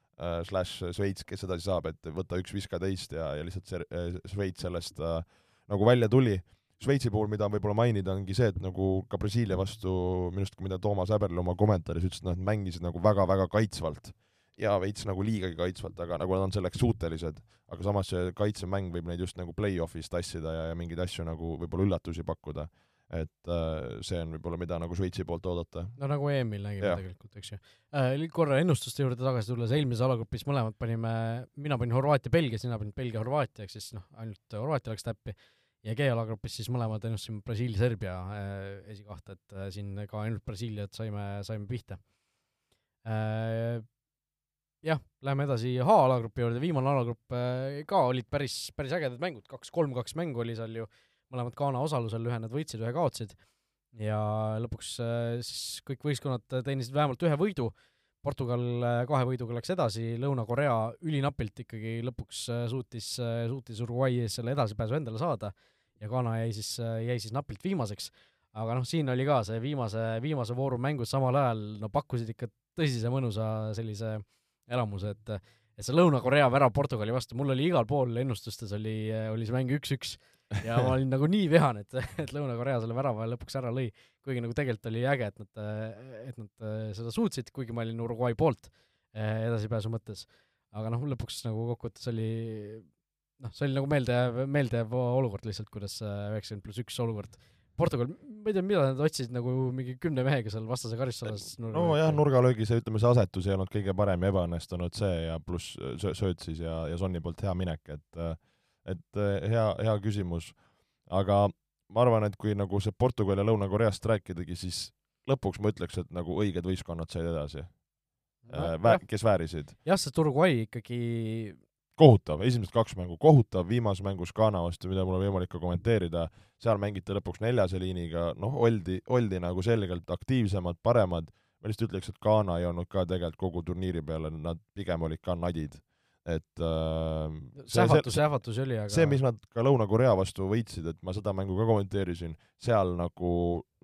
slaš Šveits, kes edasi saab, et võta üks, viska teist ja, ja lihtsalt Ser-, Šveits sellest äh, nagu välja tuli. Šveitsi puhul, mida võib-olla mainida, ongi see, et nagu ka Brasiilia vastu minu arust, mida Toomas Häberl oma kommentaaris ütles, nad mängisid nagu väga-väga kaitsvalt ja veits nagu liigagi kaitsvalt, aga nagu nad on selleks suutelised, aga samas see kaitsemäng võib neid just nagu play-off'is tassida ja, ja mingeid asju nagu võib-olla üllatusi pakkuda. Et äh, see on võib-olla, mida nagu Šveitsi poolt oodata. no nagu EM-il nägime Jah. tegelikult, eks ju äh,. korra ennustuste juurde tagasi tulles, eelmises alagrupis mõlemad panime, mina panin Horvaatia-Belgia, sina panid Belgia-Horvaatia, ehk siis noh, ainult Horvaatia läks täppi ja G-alagrupis siis mõlemad ennustasime Brasiilia-Serbia äh, esikohta, et äh, siin ka ainult Brasiiliat saime, saime pihta äh,. jah, läheme edasi H-alagrupi juurde, viimane alagrupp äh, ka olid päris, päris ägedad mängud, kaks-kolm-kaks mängu oli seal ju, mõlemad Ghana osalusel, ühe nad võitsid, ühe kaotsid. Ja lõpuks äh, siis kõik võistkonnad teenisid vähemalt ühe võidu. Portugal äh, kahe võiduga läks edasi, Lõuna-Korea ülinapilt ikkagi lõpuks äh, suutis, suutis Uruguay ees selle edasipääsu endale saada. Ja Ghana jäi siis, jäi siis napilt viimaseks. aga noh, siin oli ka see viimase, viimase vooru mängud samal ajal, no pakkusid ikka tõsise mõnusa sellise elamuse, et et see Lõuna-Korea värav Portugali vastu, mul oli igal pool ennustustes oli, oli see mäng üks-üks ja ma olin nagu nii vihane, et, et Lõuna-Korea selle värava lõpuks ära lõi, kuigi nagu tegelikult oli äge, et nad, et nad seda suutsid, kuigi ma olin Uruguay poolt eh, edasipääsu mõttes. aga noh, lõpuks nagu kokkuvõttes oli noh, see oli nagu meeldejääv, meeldejääv olukord lihtsalt, kuidas üheksakümmend pluss üks olukord Portugal, ma ei tea, mida nad otsisid nagu mingi kümne mehega seal vastase karistusalas. nojah, nurgalöögi see, ütleme, see asetus ei olnud kõige parem ja ebaõnnestunud see ja pluss sööt siis ja, ja Sonni poolt hea minek, et äh, et eh, hea, hea küsimus. aga ma arvan, et kui nagu see Portugal ja Lõuna-Koreast rääkidagi, siis lõpuks ma ütleks, et nagu õiged võistkonnad said edasi no,. Eh, vä-, kes väärisid. jah, sest Uruguay ikkagi kohutav, esimesed kaks mängu kohutav, viimases mängus Ghana vastu, mida mul on võimalik ka kommenteerida, seal mängiti lõpuks neljase liiniga, noh, oldi, oldi nagu selgelt aktiivsemad, paremad, ma lihtsalt ütleks, et Ghana ei olnud ka tegelikult kogu turniiri peale, nad pigem olid ka nadid et äh, sähvatus, sähvatus oli, aga see, mis nad ka Lõuna-Korea vastu võitsid, et ma seda mängu ka kommenteerisin, seal nagu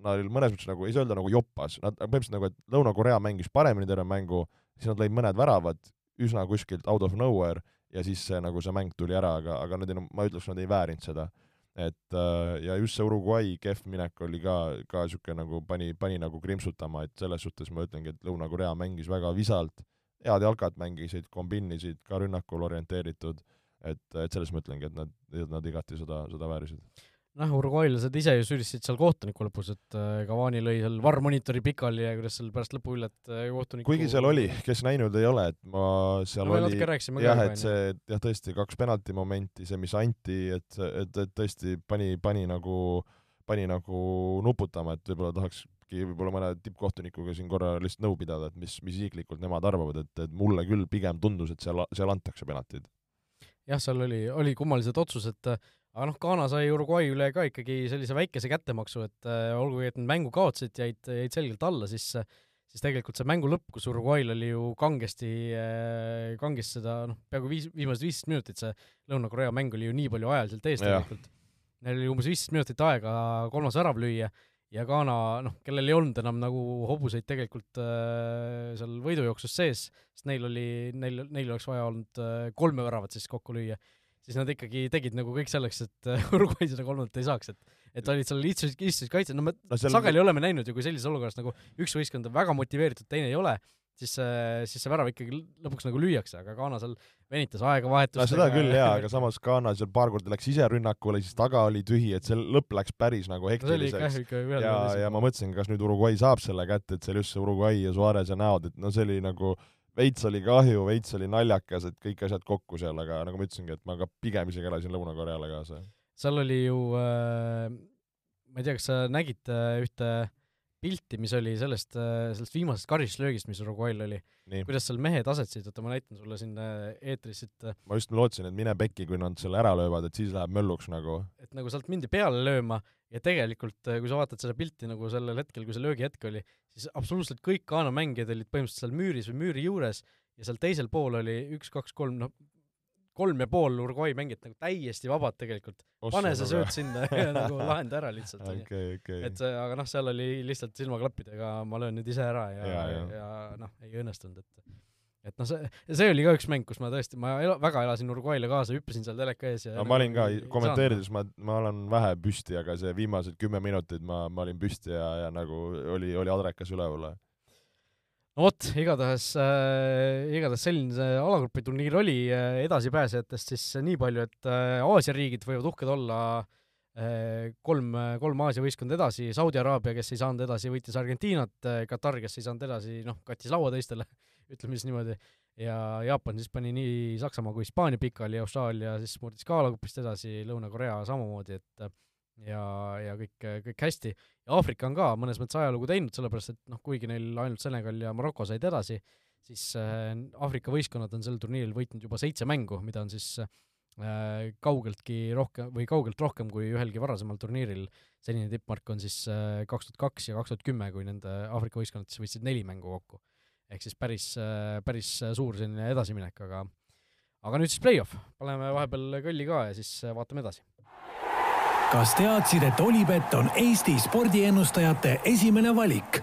nad olid mõnes mõttes nagu, ei saa öelda nagu joppas, nad põhimõtteliselt nagu, et Lõuna-Korea mängis paremini terve mängu, siis nad lõid mõned väravad üsna kuskilt out of nowhere ja siis see nagu see mäng tuli ära, aga, aga nad ei, ma ütleks, nad ei väärinud seda. et äh, ja just see Uruguay kehv minek oli ka, ka niisugune nagu pani, pani nagu krimpsutama, et selles suhtes ma ütlengi, et Lõuna-Korea mängis väga visalt head jalkat mängisid, kombinnisid, ka rünnakul orienteeritud, et, et selles ma ütlengi, et nad, nad igati seda, seda väärisid. noh, uruguaylased ise ju süüdistasid seal kohtunikku lõpus, et Cavani äh, lõi seal varmonitori pikali ja kuidas seal pärast lõpuüllet äh, kohtunikku kuigi seal oli, kes näinud ei ole, et ma seal no, oli jah, et see, jah tõesti, kaks penaltimomenti, see, mis anti, et, et, et tõesti pani, pani nagu, pani nagu nuputama, et võib-olla tahaks äkki võib-olla mõne tippkohtunikuga siin korra lihtsalt nõu pidada, et mis, mis isiklikult nemad arvavad, et, et mulle küll pigem tundus, et seal, seal antakse penaltid. jah, seal oli, oli kummalised otsused, aga noh, Ghana sai Uruguay üle ka ikkagi sellise väikese kättemaksu, et äh, olgugi, et nad mängu kaotasid, jäid, jäid selgelt alla, siis siis tegelikult see mängu lõpp, kus Uruguayl oli ju kangesti, äh, kangesti seda noh, peaaegu viis, viimased viisteist minutit see Lõuna-Korea mäng oli ju nii palju ajaliselt ees tegelikult. Neil oli umbes viisteist minutit aega kolmas värav lüüa ja Ghana, noh, kellel ei olnud enam nagu hobuseid tegelikult äh, seal võidujooksus sees, sest neil oli, neil, neil oleks vaja olnud äh, kolme väravat siis kokku lüüa, siis nad ikkagi tegid nagu kõik selleks, et äh, [LAUGHS] Uruguay seda kolmandat ei saaks, et et olid seal istusid, istusid kaitse, no me no, seal... sageli oleme näinud ju, kui sellises olukorras nagu üks võistkond on väga motiveeritud, teine ei ole, siis see, siis see värav ikkagi lõpuks nagu lüüakse, aga Ghana seal venitas aegavahetust. no seda küll jaa, aga [LAUGHS] samas Ghana seal paar korda läks ise rünnakule, siis taga oli tühi, et see lõpp läks päris nagu hektiliseks ja, ja ma mõtlesin, kas nüüd Uruguay saab selle kätte, et seal just see Uruguay ja Suarez ja näod, et no see oli nagu veits oli kahju, veits oli naljakas, et kõik asjad kokku seal, aga nagu ma ütlesingi, et ma ka pigem isegi elasin Lõuna-Koreale kaasa. seal oli ju äh,, ma ei tea, kas sa nägid äh, ühte äh, pilti, mis oli sellest, äh, sellest viimasest karistuslöögist, mis Uruguayl oli. kuidas seal mehed asetsid, oota ma näitan sulle siin äh, eetris, et äh, ma just lootsin, et mine pekki, kui nad selle ära löövad, et siis läheb mölluks nagu. et nagu sealt mindi peale lööma ja tegelikult, kui sa vaatad seda pilti nagu sellel hetkel, kui see löögihetk oli, siis absoluutselt kõik Ghana mängijad olid põhimõtteliselt seal müüris või müüri juures ja seal teisel pool oli üks, kaks, kolm, noh, kolm ja pool Uruguay mängijat nagu täiesti vabad tegelikult. pane see sööt sinna [LAUGHS] ja nagu lahenda ära lihtsalt okay,. Okay. et aga noh, seal oli lihtsalt silmaklappidega ma löön nüüd ise ära ja, ja, ja, ja noh, ei õnnestunud, et et noh, see, see oli ka üks mäng, kus ma tõesti, ma ela, väga elasin Uruguay'le kaasa, hüppasin seal teleka ees ja no, ma olin ka, kommenteerides ma, ma olen vähe püsti, aga see viimased kümme minutit ma, ma olin püsti ja, ja nagu oli, oli adrekas üleval no vot, igatahes äh,, igatahes selline see alagrupi turniir oli äh,, edasipääsejatest siis nii palju, et äh, Aasia riigid võivad uhked olla äh,, kolm, kolm Aasia võistkonda edasi, Saudi Araabia, kes ei saanud edasi, võitis Argentiinat äh,, Katar, kes ei saanud edasi, noh, kattis laua teistele [LAUGHS] ütleme siis niimoodi, ja Jaapan siis pani nii Saksamaa kui Hispaania pikali, Austraalia siis murdis ka alagupist edasi, Lõuna-Korea samamoodi, et ja, ja kõik, kõik hästi. ja Aafrika on ka mõnes mõttes ajalugu teinud, sellepärast et noh, kuigi neil ainult Senegal ja Maroko said edasi, siis äh, Aafrika võistkonnad on sel turniiril võitnud juba seitse mängu, mida on siis äh, kaugeltki rohkem või kaugelt rohkem kui ühelgi varasemal turniiril. senine tippmark on siis äh, kaks tuhat kaks ja kaks tuhat kümme, kui nende Aafrika võistkonnad siis võitsid neli mängu kokku ehk siis päris, päris suur selline edasiminek, aga aga nüüd siis play-off, paneme vahepeal kõlli ka ja siis vaatame edasi. Kas teadsid, et Olipet on Eesti spordiennustajate esimene valik?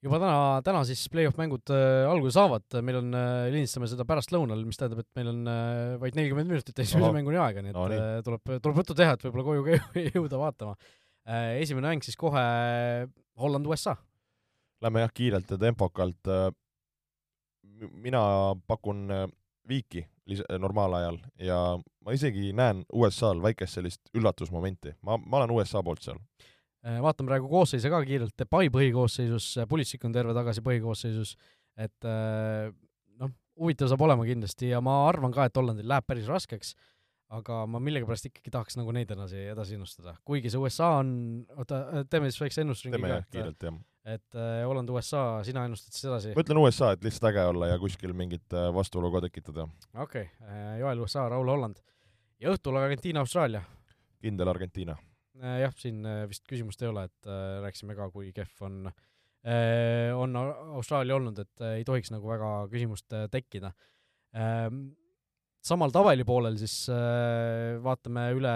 juba täna, täna siis play-off mängud äh, alguse saavad, meil on äh,, lindistame seda pärastlõunal, mis tähendab, et meil on äh, vaid nelikümmend minutit esimese mänguni aega, nii et no, nii. tuleb, tuleb juttu teha, et võib-olla koju ka [LAUGHS] jõuda vaatama esimene mäng siis kohe Holland-USA Lähme jah, kiirelt ja tempokalt. Mina pakun viiki normaalajal ja ma isegi näen USA-l väikest sellist üllatusmomenti. ma, ma olen USA poolt seal. Äh, vaatame praegu koosseise ka kiirelt, Pai põhikoosseisus, Pulissik on terve tagasi põhikoosseisus, et noh, huvitav saab olema kindlasti ja ma arvan ka, et Hollandil läheb päris raskeks aga ma millegipärast ikkagi tahaks nagu neid edasi, edasi ennustada, kuigi see USA on, oota, teeme siis väikse ennustusringi ka. teeme jah, kiirelt jah. Et äh, Holland, USA, sina ennustad siis edasi? ma ütlen USA, et lihtsalt äge olla ja kuskil mingit äh, vastuolu ka tekitada. okei okay. äh,, Joel USA, Raul Holland. ja õhtul Argentiina, Austraalia. kindel Argentiina jah, siin vist küsimust ei ole, et rääkisime ka, kui kehv on on Austraalia olnud, et ei tohiks nagu väga küsimust tekkida äh, samal tabelipoolel siis äh, vaatame üle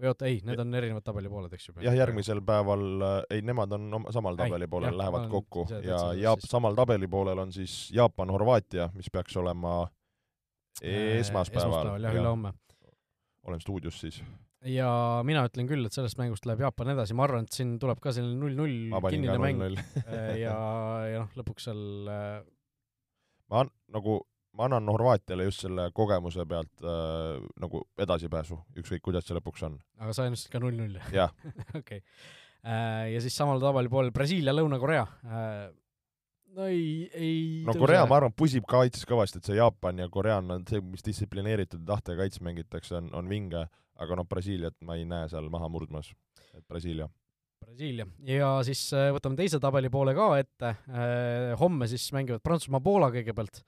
või oota, ei, need on erinevad tabelipooled, eks ju? jah, järgmisel päeval, äh, ei, nemad on oma, samal tabelipoolel, lähevad kokku ja Jaap-, samal tabelipoolel on siis Jaapan-Horvaatia, mis peaks olema äh, esmaspäeval. esmaspäeval jah ja., ülehomme. olen stuudios siis. ja mina ütlen küll, et sellest mängust läheb Jaapan edasi, ma arvan, et siin tuleb ka selline null-null kinnine mäng ja, ja noh, lõpuks seal ma nagu ma annan Horvaatiale just selle kogemuse pealt äh, nagu edasipääsu, ükskõik kuidas see lõpuks on. aga sa ennustasid ka null-null? jah. [LAUGHS] okei. Äh, ja siis samal tabelipoolel Brasiilia, Lõuna-Korea. Äh, no ei, ei no Korea, ma arvan, pusib kaitses kõvasti, et see Jaapan ja Korea on see, mis distsiplineeritud tahtega kaitse mängitakse, on, on vinge, aga noh, Brasiiliat ma ei näe seal maha murdmas, et Brasiilia Brasiilia ja siis äh, võtame teise tabeli poole ka ette. homme siis mängivad Prantsusmaa-Poola kõigepealt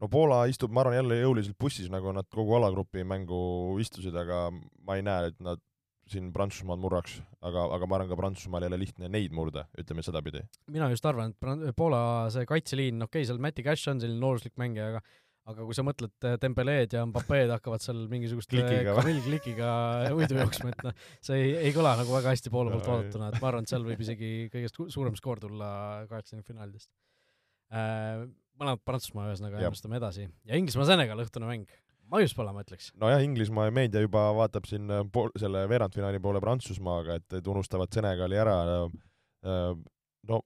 no Poola istub, ma arvan, jälle jõuliselt bussis, nagu nad kogu alagrupi mängu istusid, aga ma ei näe, et nad siin Prantsusmaad murraks, aga, aga ma arvan, ka Prantsusmaal ei ole lihtne neid murda, ütleme sedapidi. mina just arvan, et Poola see kaitseliin, okei okay,, seal Mati Cash on selline nooruslik mängija, aga aga kui sa mõtled, Dembeleed ja Mbapped hakkavad seal mingisugust kamillklikiga uidu jooksma, et noh, see ei, ei kõla nagu väga hästi Poola poolt vaadatuna, et ma arvan, et seal võib isegi kõigest suurem skoor tulla kaheksakümnendfinaalidest äh, mõlemad Prantsusmaa ühesõnaga ennustame edasi. ja Inglismaa-Senegal õhtune mäng. maius pole, ma ütleks. nojah, Inglismaa meedia juba vaatab siin äh, pool, selle veerandfinaali poole Prantsusmaaga, et, et unustavad Senegali ära. Äh, no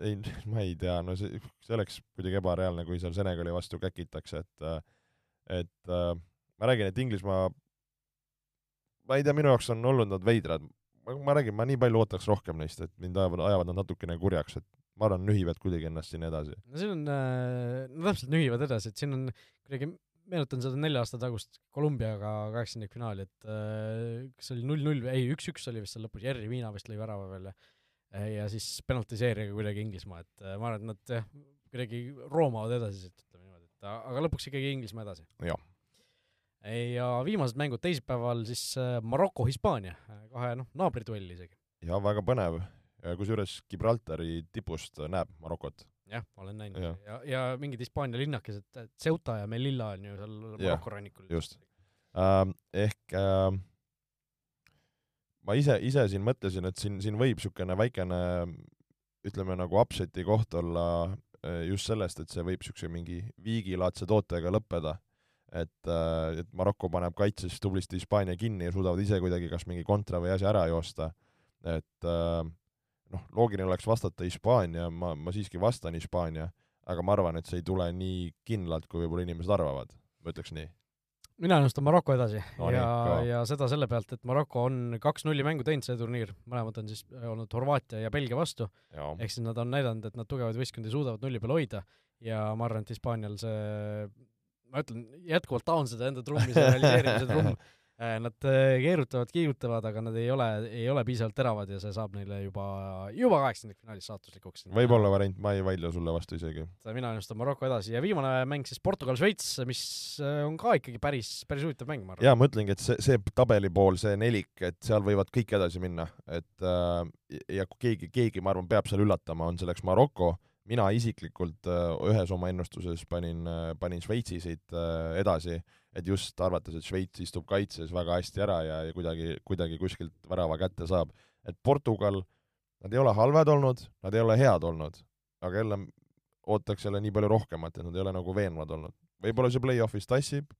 ei, ma ei tea, no see, see oleks kuidagi ebareaalne, kui seal Senegali vastu käkitakse, et äh, et ma räägin, et Inglismaa, ma ei tea, minu jaoks on olnud nad veidrad, ma, ma räägin, ma nii palju ootaks rohkem neist, et mind ajavad, ajavad nad natukene kurjaks, et ma arvan, nühivad kuidagi ennast siin edasi. no siin on äh,, no täpselt nühivad edasi, et siin on kuidagi, meenutan seda nelja aasta tagust Kolumbiaga kaheksandikfinaali, et äh, kas oli null-null või ei, üks-üks oli vist seal lõpus, Jerry Viina vist lõi värava veel ja äh, ja siis penaltiseerijaga kuidagi Inglismaa, et ma arvan, et nad jah, kuidagi roomavad edasi siit, ütleme niimoodi, et aga lõpuks ikkagi Inglismaa edasi. jah ja viimased mängud teisipäeval siis äh, Maroko-Hispaania, kahe noh, naabriduell isegi. ja väga põnev, kusjuures Gibraltari tipust näeb Marokot. jah, olen näinud ja, ja, ja mingid Hispaania linnakesed, Ceuta ja Melilla on ju seal Maroko rannikul. just ähm,. ehk äh, ma ise, ise siin mõtlesin, et siin, siin võib niisugune väikene ütleme nagu upset'i koht olla äh, just sellest, et see võib niisuguse mingi viigilaadse tootega lõppeda, et, äh, et Maroko paneb kaitses tublisti Hispaania kinni ja suudavad ise kuidagi kas mingi kontra või asja ära joosta, et äh, noh, loogiline oleks vastata Hispaania, ma, ma siiski vastan Hispaania, aga ma arvan, et see ei tule nii kindlalt, kui võib-olla inimesed arvavad, ma ütleks nii. mina ennustan Maroko edasi. No ja ja seda selle pealt, et Maroko on kaks-nulli mängu teinud see turniir, mõlemad on siis olnud Horvaatia ja Belgia vastu, ehk siis nad on näidanud, et nad tugevaid võistkondi suudavad nulli peal hoida. Ja ma arvan, et Hispaanial see, ma ütlen, jätkuvalt taon seda enda trummi, see realiseerimise trumm, [LAUGHS] nad äh, keerutavad, kiigutavad, aga nad ei ole, ei ole piisavalt teravad ja see saab neile juba, juba kaheksandikfinaalis saatuslikuks. võib-olla variant, ma ei vaidle sulle vastu isegi. mina ennustan Maroko edasi ja viimane mäng siis Portugal-Šveits, mis äh, on ka ikkagi päris, päris huvitav mäng, ma arvan. jaa, ma ütlengi, et see, see tabeli pool, see nelik, et seal võivad kõik edasi minna, et äh, ja kui keegi, keegi, ma arvan, peab seal üllatama, on selleks Maroko, mina isiklikult äh, ühes oma ennustuses panin äh,, panin Šveitsi siit äh, edasi, et just arvates, et Šveits istub kaitses väga hästi ära ja, ja kuidagi, kuidagi kuskilt värava kätte saab. et Portugal, nad ei ole halvad olnud, nad ei ole head olnud, aga jälle ootaks jälle nii palju rohkemat, et nad ei ole nagu veenvad olnud. võib-olla see play-off'is tassib,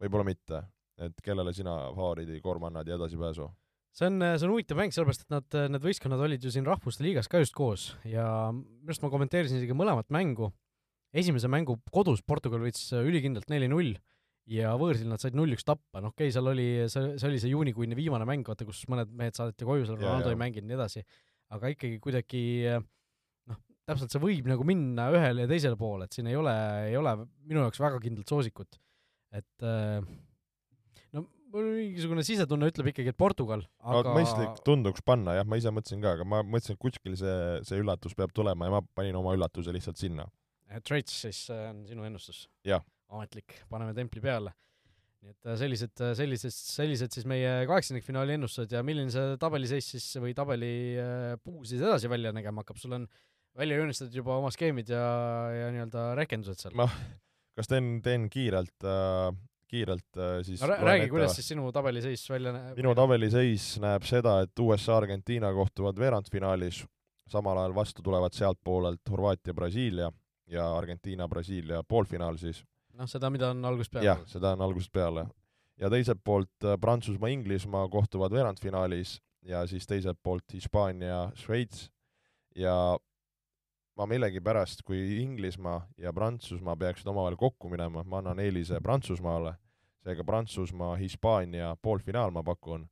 võib-olla mitte, et kellele sina favoriidi koorma annad ja edasipääsu? see on, see on huvitav mäng, sellepärast et nad, need võistkonnad olid ju siin Rahvuste Liigas ka just koos ja minu arust ma kommenteerisin isegi mõlemat mängu. esimese mängu kodus Portugal võitis ülikindlalt neli-null ja võõrsil nad said null-üks tappa, noh okei okay,, seal oli, see, see oli see juunikuine viimane mäng, vaata kus mõned mehed saadeti koju, seal Ronaldo ei mänginud ja nii edasi, aga ikkagi kuidagi noh, täpselt see võib nagu minna ühele ja teisele poole, et siin ei ole, ei ole minu jaoks väga kindlat soosikut. et äh, no mul mingisugune sisetunne ütleb ikkagi, et Portugal, aga aga mõistlik tunduks panna jah, ma ise mõtlesin ka, aga ma mõtlesin, et kuskil see, see üllatus peab tulema ja ma panin oma üllatuse lihtsalt sinna. Traits siis äh, on sinu ennustus? Jah. ametlik, paneme templi peale. nii et äh, sellised, sellised, sellised siis meie kaheksandikfinaali ennustused ja milline see tabeliseis siis või tabeli äh, puu siis edasi välja nägema hakkab, sul on välja joonistatud juba oma skeemid ja, ja nii-öelda rehkendused seal Ma kas teen, teen kiirelt äh,, kiirelt äh, siis no räägi, kuidas siis sinu tabeliseis välja näeb? minu tabeliseis näeb seda, et USA, Argentiina kohtuvad veerandfinaalis, samal ajal vastu tulevad sealtpoolelt Horvaatia, Brasiilia ja Argentiina, Brasiilia poolfinaal siis. noh, seda, mida on algusest peale jah, seda on algusest peale. ja teiselt poolt äh, Prantsusmaa, Inglismaa kohtuvad veerandfinaalis ja siis teiselt poolt Hispaania, Šveits ja ma millegipärast, kui Inglismaa ja Prantsusmaa peaksid omavahel kokku minema, ma annan eelise Prantsusmaale, seega Prantsusmaa, Hispaania poolfinaal ma pakun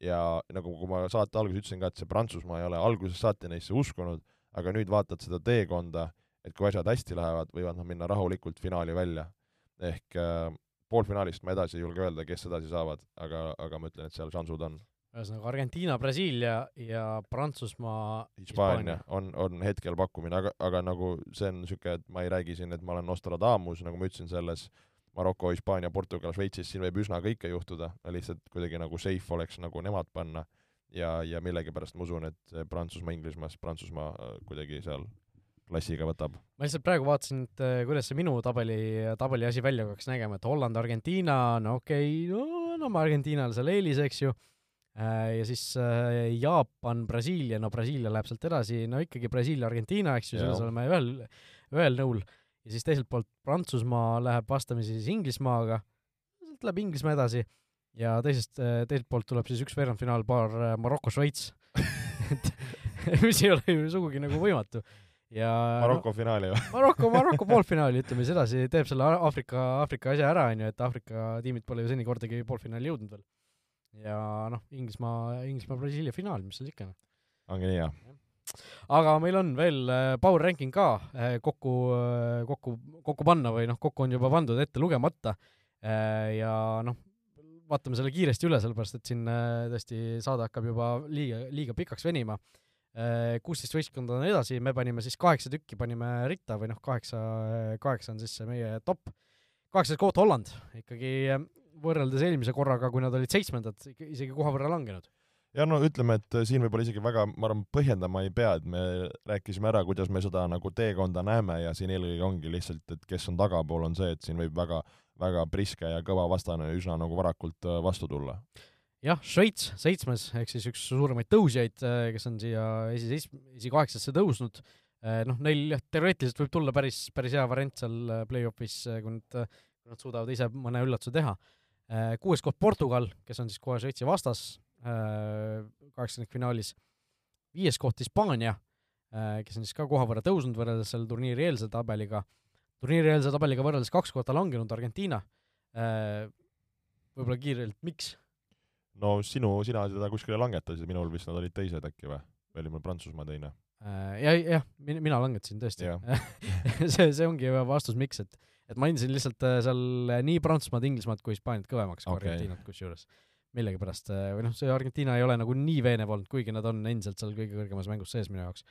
ja nagu, kui ma saate alguses ütlesin ka, et see Prantsusmaa ei ole algusest saati neisse uskunud, aga nüüd vaatad seda teekonda, et kui asjad hästi lähevad, võivad nad minna rahulikult finaali välja. Ehk äh, poolfinaalist ma edasi ei julge öelda, kes edasi saavad, aga, aga ma ütlen, et seal šansud on. ühesõnaga Argentiina, Brasiilia ja Prantsusmaa, Hispaania on, on hetkel pakkumine, aga, aga nagu see on niisugune, et ma ei räägi siin, et ma olen Nostradamus, nagu ma ütlesin selles Maroko, Hispaania, Portugal, Šveitsis, siin võib üsna kõike juhtuda, lihtsalt kuidagi nagu safe oleks nagu nemad panna ja, ja millegipärast ma usun, et Prantsusmaa, Inglismaast Prantsusmaa äh, kuidagi seal klassiga võtab. ma lihtsalt praegu vaatasin, et äh, kuidas see minu tabeli, tabeli asi välja hakkaks nägema, et Holland, Argentiina, no okei okay,, no anname Argentiinale seal eelise, eks ju, ja siis äh, Jaapan, Brasiilia, no Brasiilia läheb sealt edasi, no ikkagi Brasiilia, Argentiina, eks ju, selles oleme ühel, ühel nõul, ja siis teiselt poolt Prantsusmaa läheb vastamisi siis Inglismaaga, sealt läheb Inglismaa edasi. Ja teisest, teiselt poolt tuleb siis üks veerandfinaalpaar Maroko-Šveits [LAUGHS] et [LAUGHS] mis ei ole ju sugugi nagu võimatu ja Maroko finaali või? Maroko, Maroko [LAUGHS] poolfinaali, ütleme siis edasi, teeb selle Aafrika, Aafrika asja ära, onju, et Aafrika tiimid pole ju seni kordagi poolfinaali jõudnud veel. ja noh, Inglismaa, Inglismaa, Brasiilia finaal, mis seal ikka noh. ongi nii, jah? aga meil on veel äh, power ranking ka äh, kokku, kokku, kokku panna või noh, kokku on juba pandud ette lugemata. ja noh, vaatame selle kiiresti üle, sellepärast et siin äh, tõesti saade hakkab juba liiga, liiga pikaks venima. Kuusteist võistkonda on edasi, me panime siis kaheksa tükki panime ritta või noh, kaheksa, kaheksa on siis see meie top. kaheksas koht Holland, ikkagi äh, võrreldes eelmise korraga, kui nad olid seitsmendad, isegi koha võrra langenud. ja no ütleme, et siin võib-olla isegi väga, ma arvan, põhjendama ei pea, et me rääkisime ära, kuidas me seda nagu teekonda näeme ja siin eelkõige ongi lihtsalt, et kes on tagapool, on see, et siin võib väga, väga priske ja kõva vastane üsna nagu varakult äh, vastu tulla. jah, Šveits seitsmes ehk siis üks suuremaid tõusjaid, kes on siia esiseis-, esikaheksasse tõusnud. noh, neil jah, teoreetiliselt võib tulla päris, päris hea variant seal äh, play-off'is, kui nad, kui nad suudavad ise mõne üllatuse teha. kuues koht Portugal, kes on siis kohe Šveitsi vastas kaheksandikfinaalis. viies koht Hispaania, kes on siis ka koha võrra tõusnud võrreldes selle turniiri eelse tabeliga. turniiri eelse tabeliga võrreldes kaks kohta langenud Argentiina võib-olla kiirelt, miks? No sinu, sina seda kuskile langetasid, minul vist nad olid teised äkki või? või oli mul Prantsusmaa teine? Äh, ja, jah, mina langetasin tõesti Jah. [LAUGHS] see, see ongi vastus, miks, et, et ma andsin lihtsalt äh, seal nii Prantsusmaad, Inglismaad kui Hispaaniat kõvemaks kui Okei. Argentiinat kusjuures. millegipärast, või noh, see Argentiina ei ole nagu nii veenev olnud, kuigi nad on endiselt seal kõige kõrgemas mängus sees minu jaoks.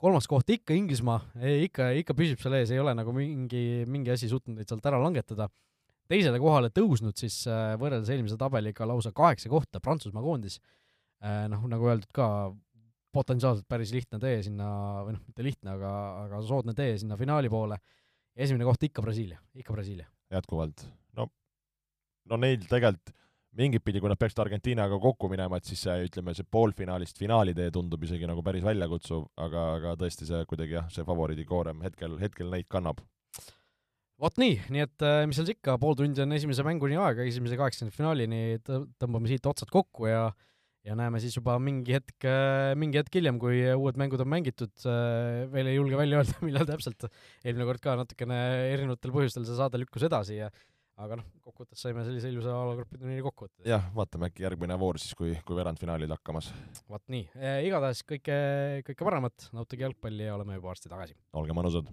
kolmas koht ikka Inglismaa, ikka, ikka püsib seal ees, ei ole nagu mingi, mingi asi suutnud neid sealt ära langetada. Teisele kohale tõusnud siis äh, võrreldes eelmise tabeliga lausa kaheksa kohta Prantsusmaa koondis. noh, nagu öeldud ka, potentsiaalselt päris lihtne tee sinna, või noh, mitte lihtne, aga, aga soodne tee sinna finaali poole. esimene koht ikka Brasiilia, ikka Brasiilia. jätkuvalt. no, no neil tegelikult mingit pidi, kui nad peaksid Argentiinaga kokku minema, et siis see, ütleme, see poolfinaalist finaali tee tundub isegi nagu päris väljakutsuv, aga, aga tõesti see kuidagi jah, see favoriidikoorem hetkel, hetkel neid kannab. Vot nii, nii et äh, mis seal siis ikka, pool tundi on esimese mänguni aega, esimese kaheksakümnendfinaalini tõ- tõmbame siit otsad kokku ja ja näeme siis juba mingi hetk, mingi hetk hiljem, kui uued mängud on mängitud, veel ei julge välja öelda, [LAUGHS] millal täpselt, eelmine kord ka natukene erinevatel põhjustel see saade lükkus edasi ja aga noh, kokkuvõttes saime sellise ilusa alagrupi turniiri kokku võtta. jah, vaatame äkki järgmine voor siis, kui, kui veerandfinaalid hakkamas. vot nii, igatahes kõike, kõike paremat, nautige jalgpalli ja oleme juba varsti tagasi. olge mõnusad.